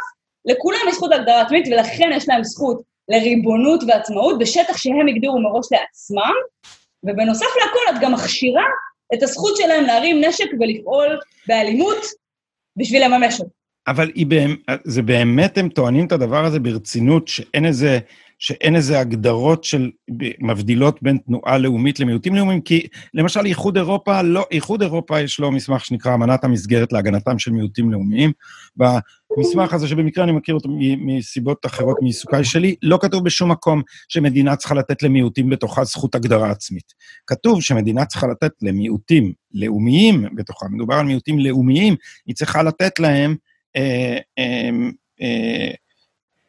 לכולם יש זכות להגדרה עצמית, ולכן יש להם זכות לריבונות ועצמאות בשטח שהם הגדירו מראש לעצמם, ובנוסף לכל את גם מכשירה את הזכות שלהם להרים נשק ולפעול באלימות בשביל לממש אותו. אבל זה באמת, הם טוענים את הדבר הזה ברצינות, שאין איזה... שאין איזה הגדרות של מבדילות בין תנועה לאומית למיעוטים לאומיים, כי למשל איחוד אירופה, לא, איחוד אירופה יש לו מסמך שנקרא אמנת המסגרת להגנתם של מיעוטים לאומיים. במסמך הזה, שבמקרה אני מכיר אותו מסיבות אחרות מעיסוקיי שלי, לא כתוב בשום מקום שמדינה צריכה לתת למיעוטים בתוכה זכות הגדרה עצמית. כתוב שמדינה צריכה לתת למיעוטים לאומיים בתוכה, מדובר על מיעוטים לאומיים, היא צריכה לתת להם אה, אה, אה,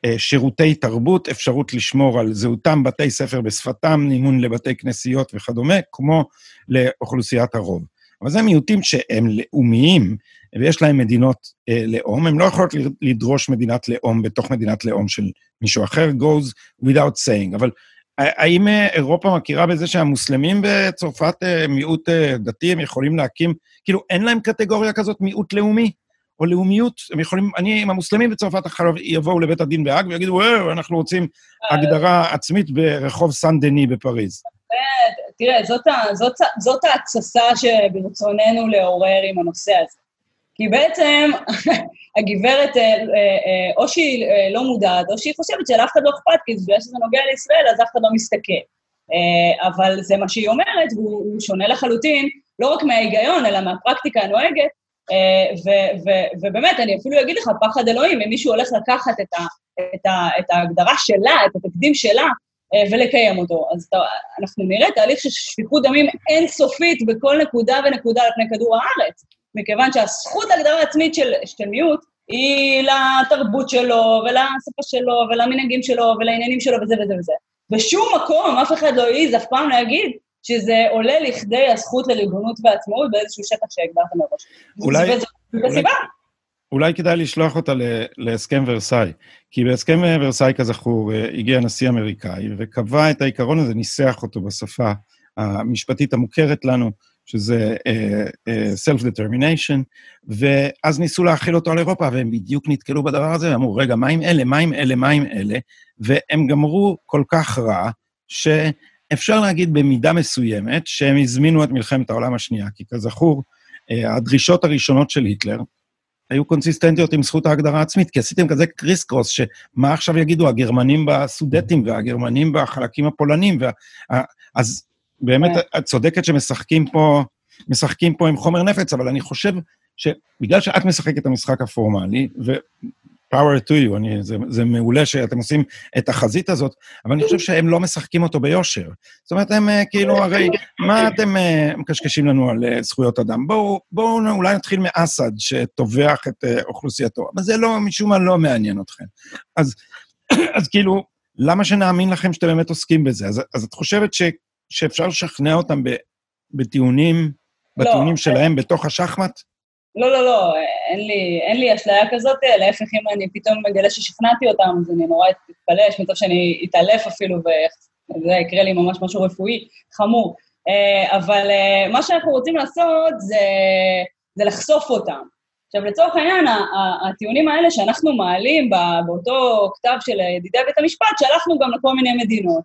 אה, שירותי תרבות, אפשרות לשמור על זהותם, בתי ספר בשפתם, מימון לבתי כנסיות וכדומה, כמו לאוכלוסיית הרוב. אבל זה מיעוטים שהם לאומיים, ויש להם מדינות אה, לאום, הם לא יכולות לדרוש מדינת לאום בתוך מדינת לאום של מישהו אחר, goes without saying. אבל האם אה, אירופה מכירה בזה שהמוסלמים בצרפת, אה, מיעוט דתי, הם יכולים להקים, כאילו, אין להם קטגוריה כזאת מיעוט לאומי? או לאומיות, הם יכולים, אני, אם המוסלמים בצרפת אחריו יבואו לבית הדין בהאג ויגידו, אנחנו רוצים הגדרה עצמית ברחוב סן דני בפריז. תראה, זאת, זאת, זאת ההתססה שברצוננו לעורר עם הנושא הזה. כי בעצם הגברת, אה, אה, אה, או שהיא לא מודעת, או שהיא חושבת שלאף אחד לא אכפת, כי בגלל שזה נוגע לישראל, אז אף אחד לא מסתכל. אבל זה מה שהיא אומרת, והוא שונה לחלוטין, לא רק מההיגיון, אלא מהפרקטיקה הנוהגת, ובאמת, אני אפילו אגיד לך, פחד אלוהים, אם מישהו הולך לקחת את, ה, את, ה, את ההגדרה שלה, את התקדים שלה, ולקיים אותו. אז אנחנו נראה תהליך של שפיכות דמים אינסופית בכל נקודה ונקודה על פני כדור הארץ. מכיוון שהזכות להגדרה עצמית של, של מיעוט היא לתרבות שלו, ולשפה שלו, ולמנהגים שלו, ולעניינים שלו, וזה וזה וזה. בשום מקום אף אחד לא העז אף פעם להגיד שזה עולה לכדי הזכות לריבונות ועצמאות באיזשהו שטח שהגדרת מראש. אולי... אולי... אולי כדאי לשלוח אותה להסכם ורסאי, כי בהסכם ורסאי, כזכור, הגיע נשיא אמריקאי וקבע את העיקרון הזה, ניסח אותו בשפה המשפטית המוכרת לנו, שזה uh, uh, self-determination, ואז ניסו להכיל אותו על אירופה, והם בדיוק נתקלו בדבר הזה, ואמרו, רגע, מה עם אלה, מה עם אלה, מה עם אלה? והם גמרו כל כך רע, שאפשר להגיד במידה מסוימת שהם הזמינו את מלחמת העולם השנייה, כי כזכור, הדרישות הראשונות של היטלר היו קונסיסטנטיות עם זכות ההגדרה העצמית, כי עשיתם כזה קריס קרוס, שמה עכשיו יגידו הגרמנים בסודטים והגרמנים בחלקים הפולנים, וה... אז באמת, כן. את צודקת שמשחקים פה, משחקים פה עם חומר נפץ, אבל אני חושב שבגלל שאת משחקת את המשחק הפורמלי, ו... power to you, אני, זה, זה מעולה שאתם עושים את החזית הזאת, אבל אני חושב שהם לא משחקים אותו ביושר. זאת אומרת, הם אה, כאילו, הרי, מה אתם אה, מקשקשים לנו על אה, זכויות אדם? בואו, בואו אולי נתחיל מאסד, שטובח את אוכלוסייתו, אבל זה לא, משום מה לא מעניין אתכם. אז, אז כאילו, למה שנאמין לכם שאתם באמת עוסקים בזה? אז, אז את חושבת ש, שאפשר לשכנע אותם בטיעונים, לא, בטיעונים שלהם אני... בתוך השחמט? לא, לא, לא, אין לי, אין לי אשליה כזאת, להפך, אם אני פתאום מגלה ששכנעתי אותם, אז אני נורא אתפלא, יש מצב שאני אתעלף אפילו, וזה יקרה לי ממש משהו רפואי חמור. אה, אבל אה, מה שאנחנו רוצים לעשות זה, זה לחשוף אותם. עכשיו, לצורך העניין, הטיעונים האלה שאנחנו מעלים באותו כתב של ידידי בית המשפט, שלחנו גם לכל מיני מדינות.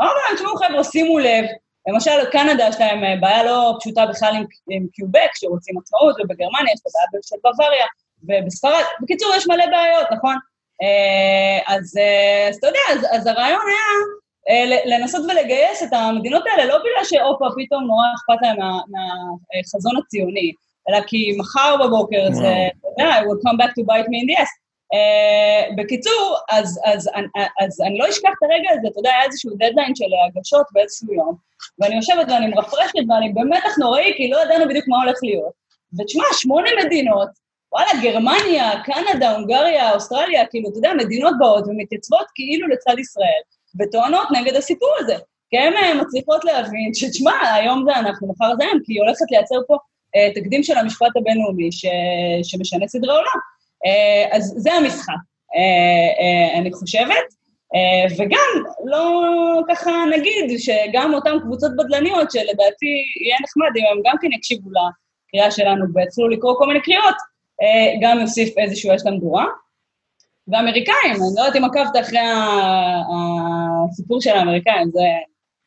אמרנו להם, תשמעו חבר'ה, שימו לב, למשל, קנדה יש להם אה, בעיה לא פשוטה בכלל עם, עם קיובק, שרוצים עצמאות, ובגרמניה יש את הבעיה של בוואריה, ובספרד, בקיצור, יש מלא בעיות, נכון? אה, אז, אה, אז אתה יודע, אז, אז הרעיון היה לנסות ולגייס את המדינות האלה, לא בגלל שהופה, פתאום נורא אכפת להם מה, מהחזון הציוני, אלא כי מחר בבוקר זה, אתה יודע, I will come back to bite me in the ass. Uh, בקיצור, אז, אז, אז, אז אני לא אשכח את הרגע הזה, אתה יודע, היה איזשהו דדליין של הגשות באיזשהו יום, ואני יושבת ואני מרפרשת ואני במתח נוראי, כי לא ידענו בדיוק מה הולך להיות. ותשמע, שמונה מדינות, וואלה, גרמניה, קנדה, הונגריה, אוסטרליה, כאילו, אתה יודע, מדינות באות ומתייצבות כאילו לצד ישראל, וטוענות נגד הסיפור הזה. כי הן אה, מצליחות להבין שתשמע, היום זה אנחנו, מחר זה הם, כי היא הולכת לייצר פה אה, תקדים של המשפט הבינלאומי ש... שמשנה סדרי עולם. אה, אז זה המשחק, אה, אה, אני חושבת. וגם, לא ככה נגיד שגם אותן קבוצות בדלניות, שלדעתי יהיה נחמד אם הם גם כן יקשיבו לקריאה שלנו ויצאו לקרוא כל מיני קריאות, גם יוסיף איזשהו אש למדורה. ואמריקאים, אני לא יודעת אם עקבת אחרי הסיפור של האמריקאים, זה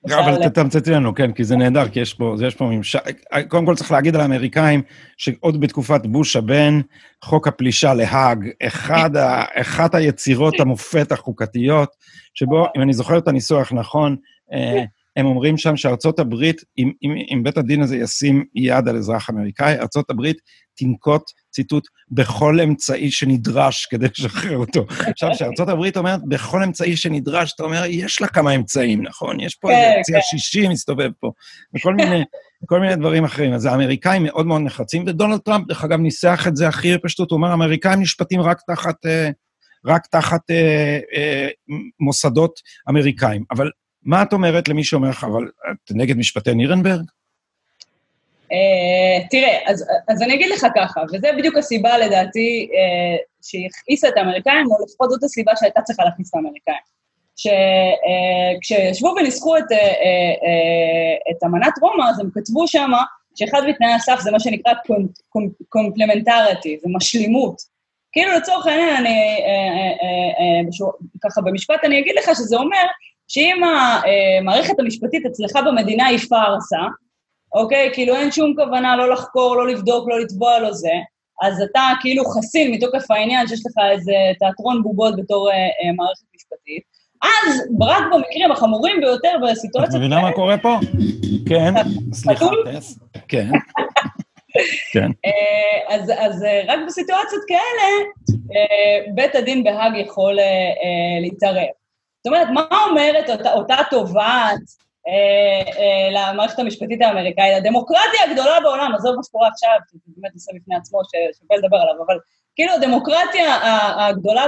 אבל תתמצתי לנו, כן, כי זה נהדר, כי יש פה, יש פה ממשק... קודם כל צריך להגיד על האמריקאים, שעוד בתקופת בוש הבן, חוק הפלישה להאג, אחד ה, אחת היצירות המופת החוקתיות, שבו, אם אני זוכר את הניסוח נכון, אה, הם אומרים שם שארצות הברית, אם, אם, אם בית הדין הזה ישים יד על אזרח אמריקאי, ארצות הברית תנקוט, ציטוט, בכל אמצעי שנדרש כדי לשחרר אותו. עכשיו, כשארצות הברית אומרת, בכל אמצעי שנדרש, אתה אומר, יש לה כמה אמצעים, נכון? יש פה איזה כן, אמצעי כן. השישי מסתובב פה, וכל מיני, כל מיני דברים אחרים. אז האמריקאים מאוד מאוד נחרצים, ודונלד טראמפ, דרך אגב, ניסח את זה הכי בפשטות, הוא אומר, האמריקאים נשפטים רק תחת... אה, רק תחת אה, אה, מוסדות אמריקאים. אבל מה את אומרת למי שאומר לך, אבל את נגד משפטי נירנברג? Uh, תראה, אז, אז אני אגיד לך ככה, וזה בדיוק הסיבה לדעתי uh, שהכעיסה את האמריקאים, או לפחות זאת הסיבה שהייתה צריכה להכניס את האמריקאים. שכשישבו אה, uh, וניסחו את, uh, uh, uh, את אמנת רומא, אז הם כתבו שם שאחד מתנאי הסף זה מה שנקרא complementarity, זה משלימות. כאילו לצורך העניין, אני, אה, אה, אה, ככה במשפט אני אגיד לך שזה אומר שאם המערכת המשפטית אצלך במדינה היא פארסה, אוקיי? כאילו אין שום כוונה לא לחקור, לא לבדוק, לא לתבוע, לא זה, אז אתה כאילו חסין מתוקף העניין שיש לך איזה תיאטרון בובות בתור מערכת משפטית, אז רק במקרים החמורים ביותר בסיטואציות... את מבינה מה קורה פה? כן, סליחה, טס. כן. כן. אה, אז, אז אה, רק בסיטואציות כאלה, אה, בית הדין בהאג יכול להתערב. זאת אומרת, מה אומרת אותה, אותה תובעת למערכת המשפטית האמריקאית? הדמוקרטיה הגדולה בעולם, עזוב מה שקורה עכשיו, זה באמת נושא בפני עצמו ששווה לדבר עליו, אבל כאילו הדמוקרטיה הגדולה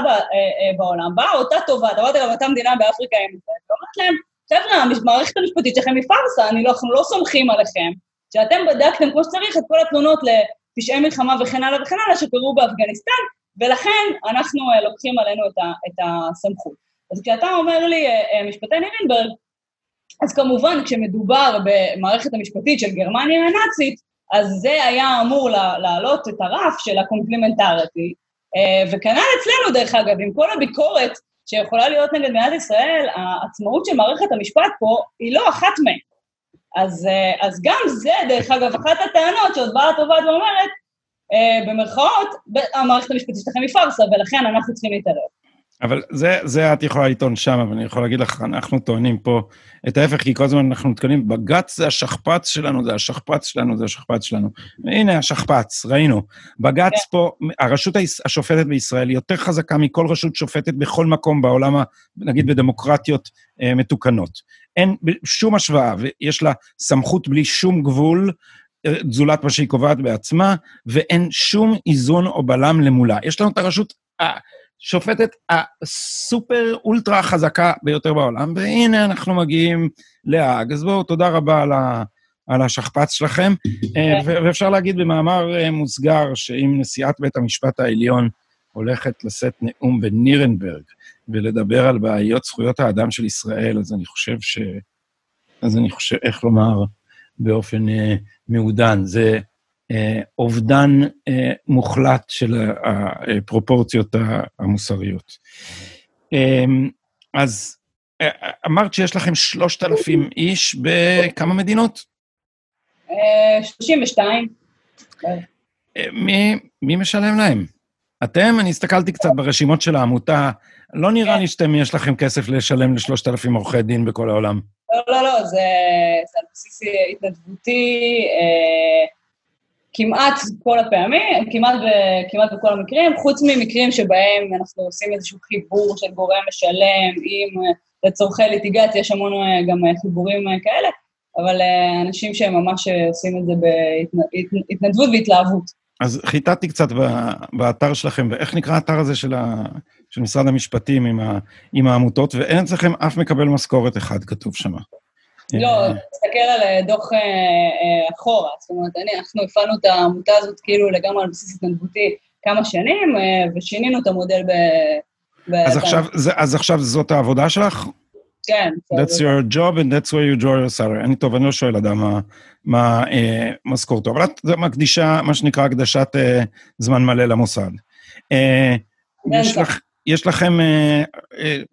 בעולם, באה אותה תובעת, אמרתי גם אותה מדינה באפריקה עם זה, ואומרת להם, חבר'ה, המערכת המשפטית שלכם היא פארסה, אנחנו לא סומכים עליכם, שאתם בדקתם כמו שצריך את כל התלונות לפשעי מלחמה וכן הלאה וכן הלאה שקרו באפגניסטן, ולכן אנחנו לוקחים עלינו את, הסמכות. אז כשאתה אומר לי משפטי נירנברג, אז כמובן כשמדובר במערכת המשפטית של גרמניה הנאצית, אז זה היה אמור להעלות את הרף של ה complementarity, uh, וכנ"ל אצלנו דרך אגב, עם כל הביקורת שיכולה להיות נגד מדינת ישראל, העצמאות של מערכת המשפט פה היא לא אחת מהן. אז, אה, אז גם זה, דרך אגב, אחת הטענות שעוד באה התובעת ואומרת, אה, במרכאות, המערכת המשפטית שלכם היא פארסה, ולכן אנחנו צריכים להתערב. אבל זה, זה את יכולה לטעון שם, אבל אני יכול להגיד לך, אנחנו טוענים פה את ההפך, כי כל הזמן אנחנו נתקנים, בג"ץ זה השכפ"ץ שלנו, זה השכפ"ץ שלנו, זה השכפ"ץ שלנו. והנה השכפ"ץ, ראינו. בג"ץ yeah. כן. פה, הרשות השופטת בישראל היא יותר חזקה מכל רשות שופטת בכל מקום בעולם, נגיד בדמוקרטיות אה, מתוקנות. אין שום השוואה, ויש לה סמכות בלי שום גבול, אה, זולת מה שהיא קובעת בעצמה, ואין שום איזון או בלם למולה. יש לנו את הרשות השופטת הסופר אולטרה חזקה ביותר בעולם, והנה אנחנו מגיעים להאג. אז בואו, תודה רבה על, ה, על השכפ"ץ שלכם. אה, ואפשר להגיד במאמר אה, מוסגר, שאם נשיאת בית המשפט העליון הולכת לשאת נאום בנירנברג ולדבר על בעיות זכויות האדם של ישראל, אז אני חושב ש... אז אני חושב, איך לומר, באופן אה, מעודן, זה אובדן אה, מוחלט של הפרופורציות המוסריות. אה, אז אה, אמרת שיש לכם 3,000 איש בכמה מדינות? 32. אה, אה, מי, מי משלם להם? אתם? אני הסתכלתי קצת ברשימות של העמותה, לא נראה לי שאתם, יש לכם כסף לשלם לשלושת אלפים עורכי דין בכל העולם. לא, לא, לא, זה, זה על בסיס התנדבותי אה, כמעט כל הפעמים, כמעט, ב, כמעט בכל המקרים, חוץ ממקרים שבהם אנחנו עושים איזשהו חיבור של גורם משלם עם, לצורכי ליטיגציה, יש המון אה, גם אה, חיבורים אה, כאלה, אבל אה, אנשים שהם ממש עושים את זה בהתנדבות והתלהבות. אז חיטטתי קצת באתר שלכם, ואיך נקרא האתר הזה של, ה, של משרד המשפטים עם, ה, עם העמותות, ואין אצלכם אף מקבל משכורת אחד, כתוב שם. לא, אה, תסתכל על אה, דוח אה, אחורה, זאת אומרת, אנחנו הפעלנו את העמותה הזאת כאילו לגמרי על בסיס התנדבותי כמה שנים, ושינינו את המודל ב... אז עכשיו, אז עכשיו זאת העבודה שלך? כן. That's your job and that's where you draw your salary. אני טוב, אני לא שואל אדם מה, משכורתו, אבל את מקדישה, מה שנקרא, הקדשת זמן מלא למוסד. יש, לך, יש לכם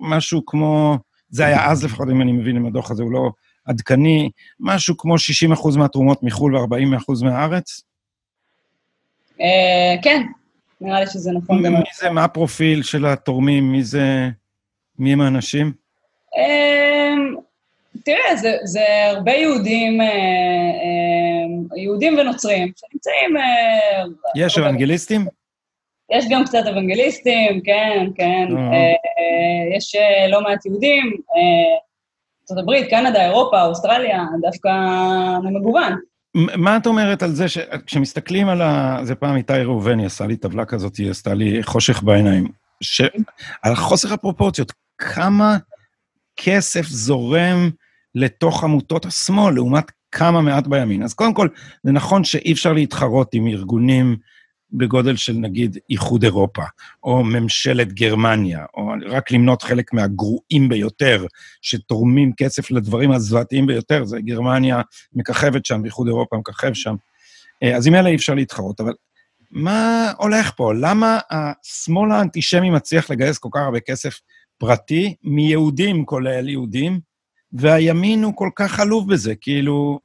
משהו כמו, זה היה אז לפחות, אם אני מבין, אם הדוח הזה הוא לא עדכני, משהו כמו 60% מהתרומות מחו"ל ו-40% מהארץ? אה, כן, נראה לי שזה נכון. מי זה, מה הפרופיל של התורמים? מי זה, מי הם האנשים? אמ, תראה, זה, זה הרבה יהודים, אה, אה, יהודים ונוצרים שנמצאים... אה, יש אוונגליסטים? יש גם קצת אוונגליסטים, כן, כן. יש לא מעט יהודים, ארה"ב, קנדה, אירופה, אוסטרליה, דווקא מגוון. מה את אומרת על זה שכשמסתכלים על ה... זה פעם איתי ראובני עשה לי טבלה כזאת, היא עשתה לי חושך בעיניים. ש... על חוסר הפרופורציות, כמה כסף זורם לתוך עמותות השמאל, לעומת כמה מעט בימין. אז קודם כל, זה נכון שאי אפשר להתחרות עם ארגונים בגודל של נגיד איחוד אירופה, או ממשלת גרמניה, או רק למנות חלק מהגרועים ביותר, שתורמים כסף לדברים הזוועתיים ביותר, זה גרמניה מככבת שם, איחוד אירופה מככב שם. אה, אז עם אלה אי אפשר להתחרות, אבל מה הולך פה? למה השמאל האנטישמי מצליח לגייס כל כך הרבה כסף פרטי מיהודים, כולל יהודים, והימין הוא כל כך עלוב בזה? כאילו,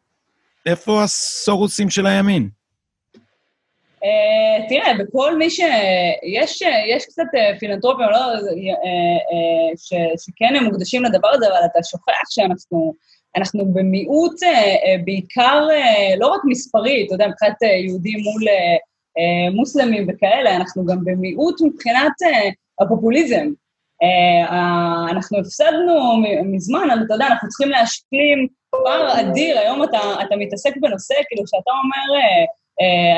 איפה הסורוסים של הימין? Uh, תראה, בכל מי ש... יש, יש קצת uh, פילנטרופים, לא, uh, uh, ש, שכן הם מוקדשים לדבר הזה, אבל אתה שוכח שאנחנו אנחנו במיעוט uh, uh, בעיקר, uh, לא רק מספרי, אתה יודע, מבחינת uh, יהודים מול uh, מוסלמים וכאלה, אנחנו גם במיעוט מבחינת uh, הפופוליזם. Uh, uh, אנחנו הפסדנו מזמן, אבל אתה יודע, אנחנו צריכים להשלים פער אדיר, היום אתה, אתה מתעסק בנושא, כאילו, שאתה אומר, uh,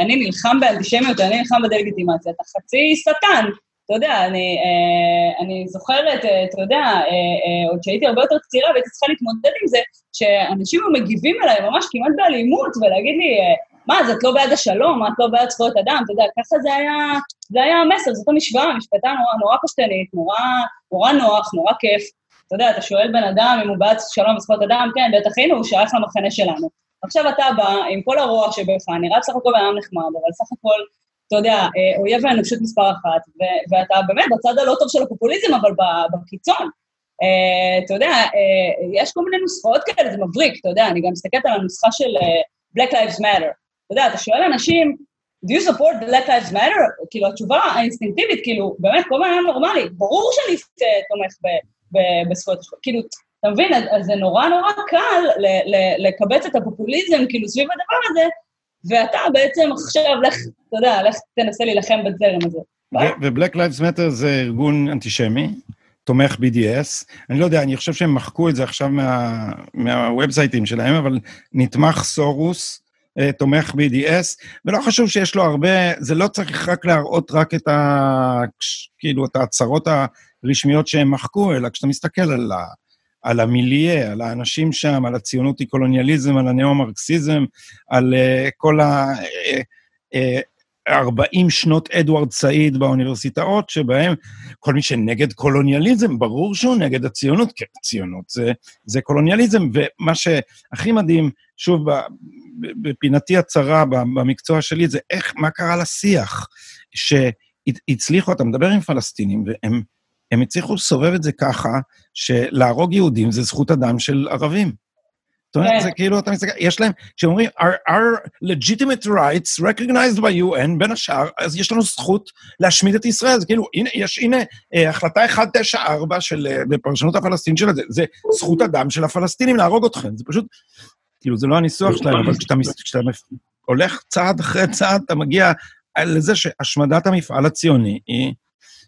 אני נלחם באנטישמיות, אני נלחם בדה-לגיטימציה, אתה חצי שטן. אתה יודע, אני, uh, אני זוכרת, uh, אתה יודע, עוד שהייתי הרבה יותר צעירה והייתי צריכה להתמודד עם זה, שאנשים מגיבים אליי ממש כמעט באלימות, ולהגיד לי, מה, אז את לא בעד השלום, את לא בעד זכויות אדם, אתה יודע, ככה זה היה, זה היה המסר, זאת המשוואה, משפטה נורא, נורא פשטנית, נורא, נורא נוח, נורא כיף. אתה יודע, אתה שואל בן אדם אם הוא בעד שלום וזכויות אדם, כן, בטח הנה, הוא שייך למחנה שלנו. עכשיו אתה בא עם כל הרוע שבך, נראה סך הכל בן אדם נחמד, אבל סך הכל, אתה יודע, אה, אויב האנושות מספר אחת, ואתה באמת בצד הלא טוב של הפופוליזם, אבל בקיצון. Uh, אתה יודע, uh, יש כל מיני נוסחאות כאלה, זה מבריק, אתה יודע, אני גם מסתכלת על הנוסחה של uh, Black Lives Matter. אתה יודע, אתה שואל אנשים, do you support Black Lives Matter? כאילו, התשובה האינסטינקטיבית, כאילו, באמת, כל מיני נורמלי, ברור שאני תומך בזכויות השחור. כאילו, אתה מבין, אז, זה נורא נורא קל ל- ל- לקבץ את הפופוליזם, כאילו, סביב הדבר הזה, ואתה בעצם עכשיו, לך, אתה יודע, לך תנסה להילחם בזרם הזה. ו-Black Lives Matter זה ארגון אנטישמי, תומך BDS. אני לא יודע, אני חושב שהם מחקו את זה עכשיו מה, מהוובסייטים שלהם, אבל נתמך סורוס, אה, תומך BDS, ולא חשוב שיש לו הרבה, זה לא צריך רק להראות רק את ה... כאילו, את ההצהרות הרשמיות שהם מחקו, אלא כשאתה מסתכל על, ה, על המיליה, על האנשים שם, על הציונות היא קולוניאליזם, על הנאו-מרקסיזם, על uh, כל ה... Uh, uh, 40 שנות אדוארד סעיד באוניברסיטאות, שבהם כל מי שנגד קולוניאליזם, ברור שהוא נגד הציונות, כי הציונות זה, זה קולוניאליזם, ומה שהכי מדהים, שוב, בפינתי הצרה במקצוע שלי, זה איך, מה קרה לשיח, שהצליחו, אתה מדבר עם פלסטינים, והם הם הצליחו לסובב את זה ככה, שלהרוג יהודים זה זכות אדם של ערבים. זאת אומרת, זה כאילו, אתה מסתכל, יש להם, כשאומרים, our, our legitimate rights recognized by UN, בין השאר, אז יש לנו זכות להשמיד את ישראל. זה כאילו, הנה, יש, הנה, אה, החלטה 194 של, אה, בפרשנות הפלסטינית של זה, זה זכות אדם של הפלסטינים להרוג אתכם. זה פשוט, כאילו, זה לא הניסוח שלהם, אבל כשאתה, כשאתה הולך צעד אחרי צעד, אתה מגיע לזה שהשמדת המפעל הציוני היא,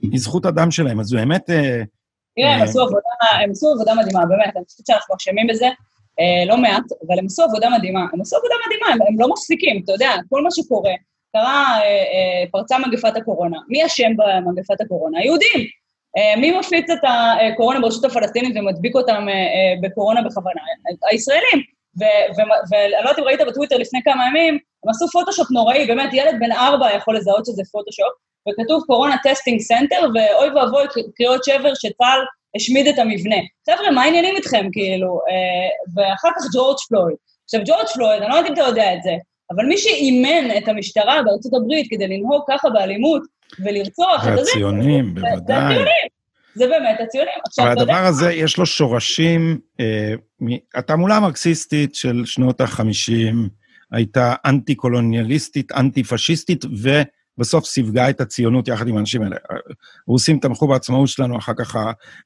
היא זכות אדם שלהם. אז באמת... אה, תראה, הם עשו עבודה מדהימה, באמת, אני חושבת שאנחנו אשמים בזה. אה, לא מעט, אבל הם עשו עבודה מדהימה. הם עשו עבודה מדהימה, הם, לא מפסיקים, אתה יודע, כל מה שקורה, קרה, אה, אה, פרצה מגפת הקורונה. מי אשם במגפת הקורונה? היהודים. אה, מי מפיץ את הקורונה ברשות הפלסטינית ומדביק אותם אה, אה, בקורונה בכוונה? הישראלים. ואני לא יודעת אם ראית בטוויטר לפני כמה ימים, הם עשו פוטושופ נוראי, באמת, ילד בן ארבע יכול לזהות שזה פוטושופ, וכתוב Corona Testing Center, ואוי ואבוי קריאות שבר שצה"ל השמיד את המבנה. חבר'ה, מה העניינים איתכם, כאילו? אה, ואחר כך ג'ורג' פלויד. עכשיו, ג'ורג' פלויד, אני לא יודעת אם אתה יודע את זה, אבל מי שאימן את המשטרה בארצות הברית כדי לנהוג ככה באלימות ולרצוח זה... הציונים, בוודאי. זה הציונים. זה באמת הציונים. עכשיו, יודע... והדבר הזה, יש לו שורשים, אה, התעמולה המרקסיסטית של שנות ה-50 הייתה אנטי-קולוניאליסטית, אנטי-פשיסטית, ו... בסוף סיווגה את הציונות יחד עם האנשים האלה. הרוסים תמכו בעצמאות שלנו, אחר כך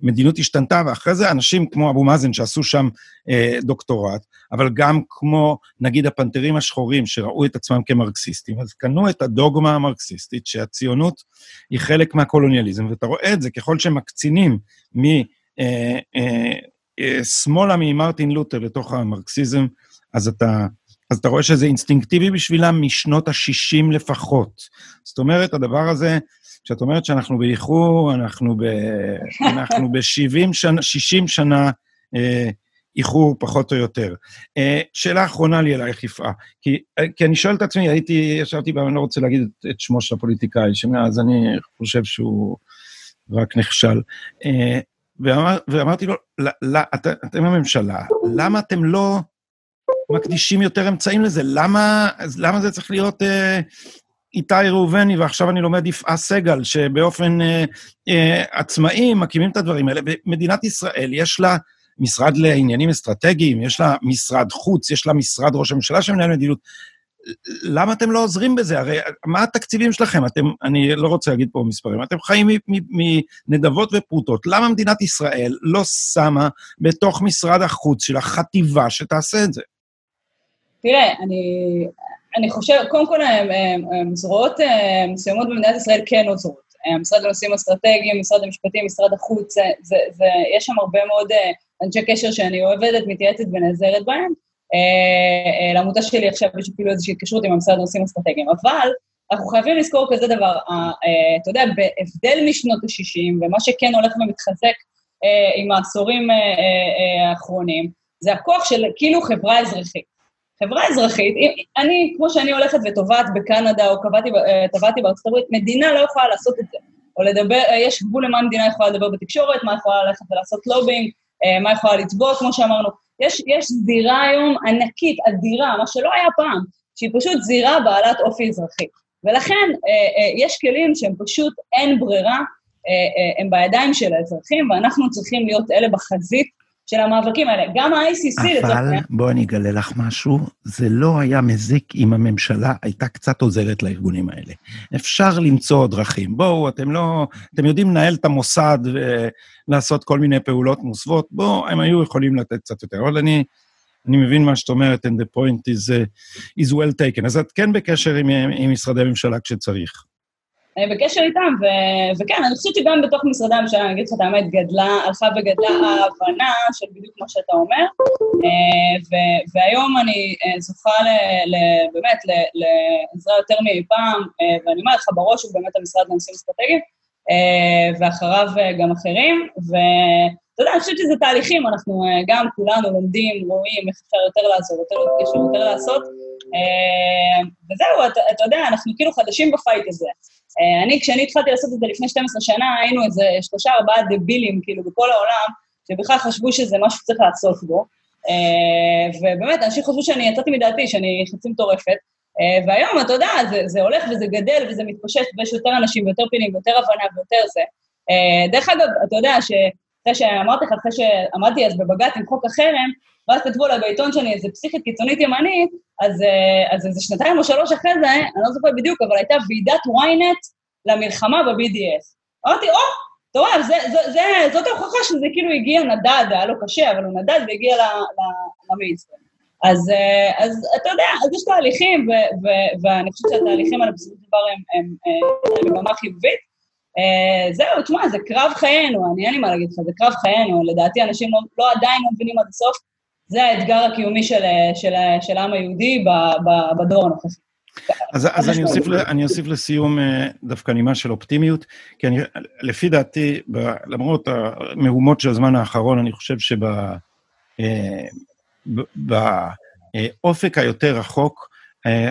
המדיניות השתנתה, ואחרי זה אנשים כמו אבו מאזן שעשו שם אה, דוקטורט, אבל גם כמו, נגיד, הפנתרים השחורים שראו את עצמם כמרקסיסטים, אז קנו את הדוגמה המרקסיסטית שהציונות היא חלק מהקולוניאליזם, ואתה רואה את זה ככל שמקצינים מ... אה, אה, אה, שמאלה ממרטין לותר לתוך המרקסיזם, אז אתה אז אתה רואה שזה אינסטינקטיבי בשבילם משנות ה-60 לפחות. זאת אומרת, הדבר הזה, כשאת אומרת שאנחנו באיחור, אנחנו ב... אנחנו ב-70 שנה, 60 שנה אה, איחור פחות או יותר. אה, שאלה אחרונה לי אלייך, יפעה, כי, אה, כי אני שואל את עצמי, הייתי, ישבתי, ואני לא רוצה להגיד את, את שמו של הפוליטיקאי, שמאז אני חושב שהוא רק נכשל. אה, ואמר, ואמרתי לו, לא, לא, את, אתם הממשלה, למה אתם לא מקדישים יותר אמצעים לזה? למה, למה זה צריך להיות אה, איתי ראובני, ועכשיו אני לומד יפעה סגל, שבאופן אה, אה, עצמאי מקימים את הדברים האלה. במדינת ישראל יש לה משרד לעניינים אסטרטגיים, יש לה משרד חוץ, יש לה משרד ראש הממשלה שמנהל מדיניות. למה אתם לא עוזרים בזה? הרי מה התקציבים שלכם? אתם, אני לא רוצה להגיד פה מספרים, אתם חיים מנדבות ופרוטות. למה מדינת ישראל לא שמה בתוך משרד החוץ של החטיבה שתעשה את זה? תראה, אני, אני חושב, קודם כל, זרועות אה, מסוימות במדינת ישראל כן עוזרות. המשרד לנושאים אסטרטגיים, משרד המשפטים, משרד החוץ, זה, זה, זה, יש שם הרבה מאוד אה, אנשי קשר שאני עובדת, מתייעצת ונעזרת בהם. אה, לעמותה שלי עכשיו יש אפילו איזושהי התקשרות עם המשרד לנושאים אסטרטגיים, אבל אנחנו חייבים לזכור כזה דבר, אתה יודע, בהבדל משנות ה-60, ומה שכן הולך ומתחזק עם העשורים האחרונים, זה הכוח של כאילו חברה אזרחית. חברה אזרחית, אני, כמו שאני הולכת וטובעת בקנדה, או טבעתי אה, בארצות הברית, מדינה לא יכולה לעשות את זה. או לדבר, אה, יש גבול למה מדינה יכולה לדבר בתקשורת, מה יכולה ללכת ולעשות לובינג, אה, מה יכולה לתבוע, כמו שאמרנו. יש, יש זירה היום ענקית, אדירה, מה שלא היה פעם, שהיא פשוט זירה בעלת אופי אזרחי. ולכן יש כלים שהם פשוט אין ברירה, הם בידיים של האזרחים, ואנחנו צריכים להיות אלה בחזית של המאבקים האלה. גם ה-ICC לצורך העניין... אבל בואי אני אגלה לך משהו, זה לא היה מזיק אם הממשלה הייתה קצת עוזרת לארגונים האלה. אפשר למצוא דרכים. בואו, אתם לא... אתם יודעים לנהל את המוסד ולעשות כל מיני פעולות מוסוות, בואו, הם היו יכולים לתת קצת יותר. אבל אני, אני מבין מה שאת אומרת, and the point is, uh, is well taken. אז את כן בקשר עם, עם משרדי הממשלה כשצריך. אני בקשר איתם, ו- וכן, אני חושבת שגם בתוך משרדי הממשלה, אני אגיד לך את האמת, גדלה, הלכה וגדלה ההבנה של בדיוק מה שאתה אומר, אה, ו- והיום אני אה, זוכה ל- ל- באמת לעזרה יותר מאי פעם, אה, ואני אומרת לך, בראש הוא באמת המשרד לנושאים אסטרטגיים, ואחריו גם אחרים, ואתה יודע, אני חושבת שזה תהליכים, אנחנו גם כולנו לומדים, רואים איך אפשר יותר לעזור, יותר להתקשר, יותר לעשות, וזהו, אתה, אתה יודע, אנחנו כאילו חדשים בפייט הזה. אה, אני, כשאני התחלתי לעשות את זה לפני 12 שנה, היינו איזה שלושה, ארבעה דבילים, כאילו, בכל העולם, שבכלל חשבו שזה משהו שצריך לעשות בו. אה, ובאמת, אנשים חשבו שאני יצאתי מדעתי, שאני חצי מטורפת. אה, והיום, אתה יודע, זה, זה הולך וזה גדל וזה מתפשט, ויש יותר אנשים ויותר פינים ויותר הבנה ויותר זה. דרך אגב, אתה יודע שאחרי שאמרתי לך, אחרי שעמדתי אז בבג"ץ עם חוק החרם, ואז כתבו לה בעיתון שאני איזה פסיכית קיצונית ימנית, אז, אה, אז איזה שנתיים או שלוש אחרי זה, אני לא זוכרת בדיוק, אבל הייתה ועידת ynet למלחמה ב-BDS. אמרתי, או, אתה רואה, זאת ההוכחה שזה כאילו הגיע נדד, היה לו קשה, אבל הוא נדד והגיע למיינסטרים. אז, אה, אז אתה יודע, אז יש תהליכים, ו, ו, ואני חושבת שהתהליכים האלה בסופו של דבר הם, הם במגמה חיובית. Uh, זהו, תשמע, זה קרב חיינו, אני אין לי מה להגיד לך, זה קרב חיינו, לדעתי אנשים לא, לא עדיין לא מבינים עד הסוף זה האתגר הקיומי של, של, של העם היהודי בדור הנוכחי. אז, אז אני, אוסיף, אני אוסיף לסיום אה, דווקא נימה של אופטימיות, כי אני, לפי דעתי, ב, למרות המהומות של הזמן האחרון, אני חושב שבאופק אה, היותר רחוק, אה,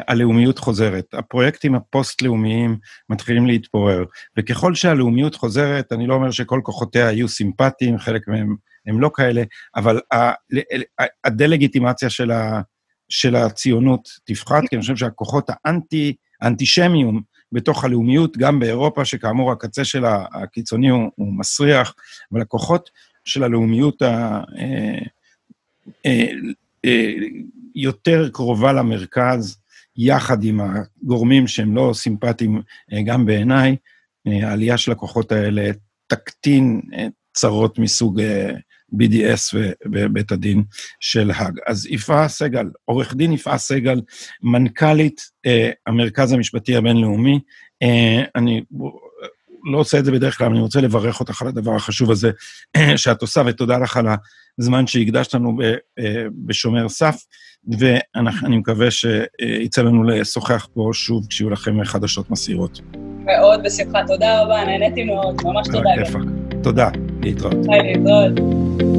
הלאומיות חוזרת. הפרויקטים הפוסט-לאומיים מתחילים להתפורר, וככל שהלאומיות חוזרת, אני לא אומר שכל כוחותיה יהיו סימפטיים, חלק מהם הם לא כאלה, אבל הדה-לגיטימציה של, ה, של הציונות תפחת, כי אני חושב שהכוחות האנטי, האנטישמיים בתוך הלאומיות, גם באירופה, שכאמור הקצה של הקיצוני הוא, הוא מסריח, אבל הכוחות של הלאומיות ה... אה, אה, אה, יותר קרובה למרכז, יחד עם הגורמים שהם לא סימפטיים גם בעיניי, העלייה של הכוחות האלה תקטין צרות מסוג BDS ובית הדין של האג. אז יפעה סגל, עורך דין יפעה סגל, מנכ"לית אה, המרכז המשפטי הבינלאומי, אה, אני לא עושה את זה בדרך כלל, אני רוצה לברך אותך על הדבר החשוב הזה אה, שאת עושה, ותודה לך על הזמן שהקדשת לנו ב, אה, בשומר סף, ואני מקווה שיצא לנו לשוחח פה שוב כשיהיו לכם חדשות מסעירות. מאוד בשמחה, תודה רבה, נהניתי מאוד, ממש תודה. תודה, להתראות. ביי, להתראות.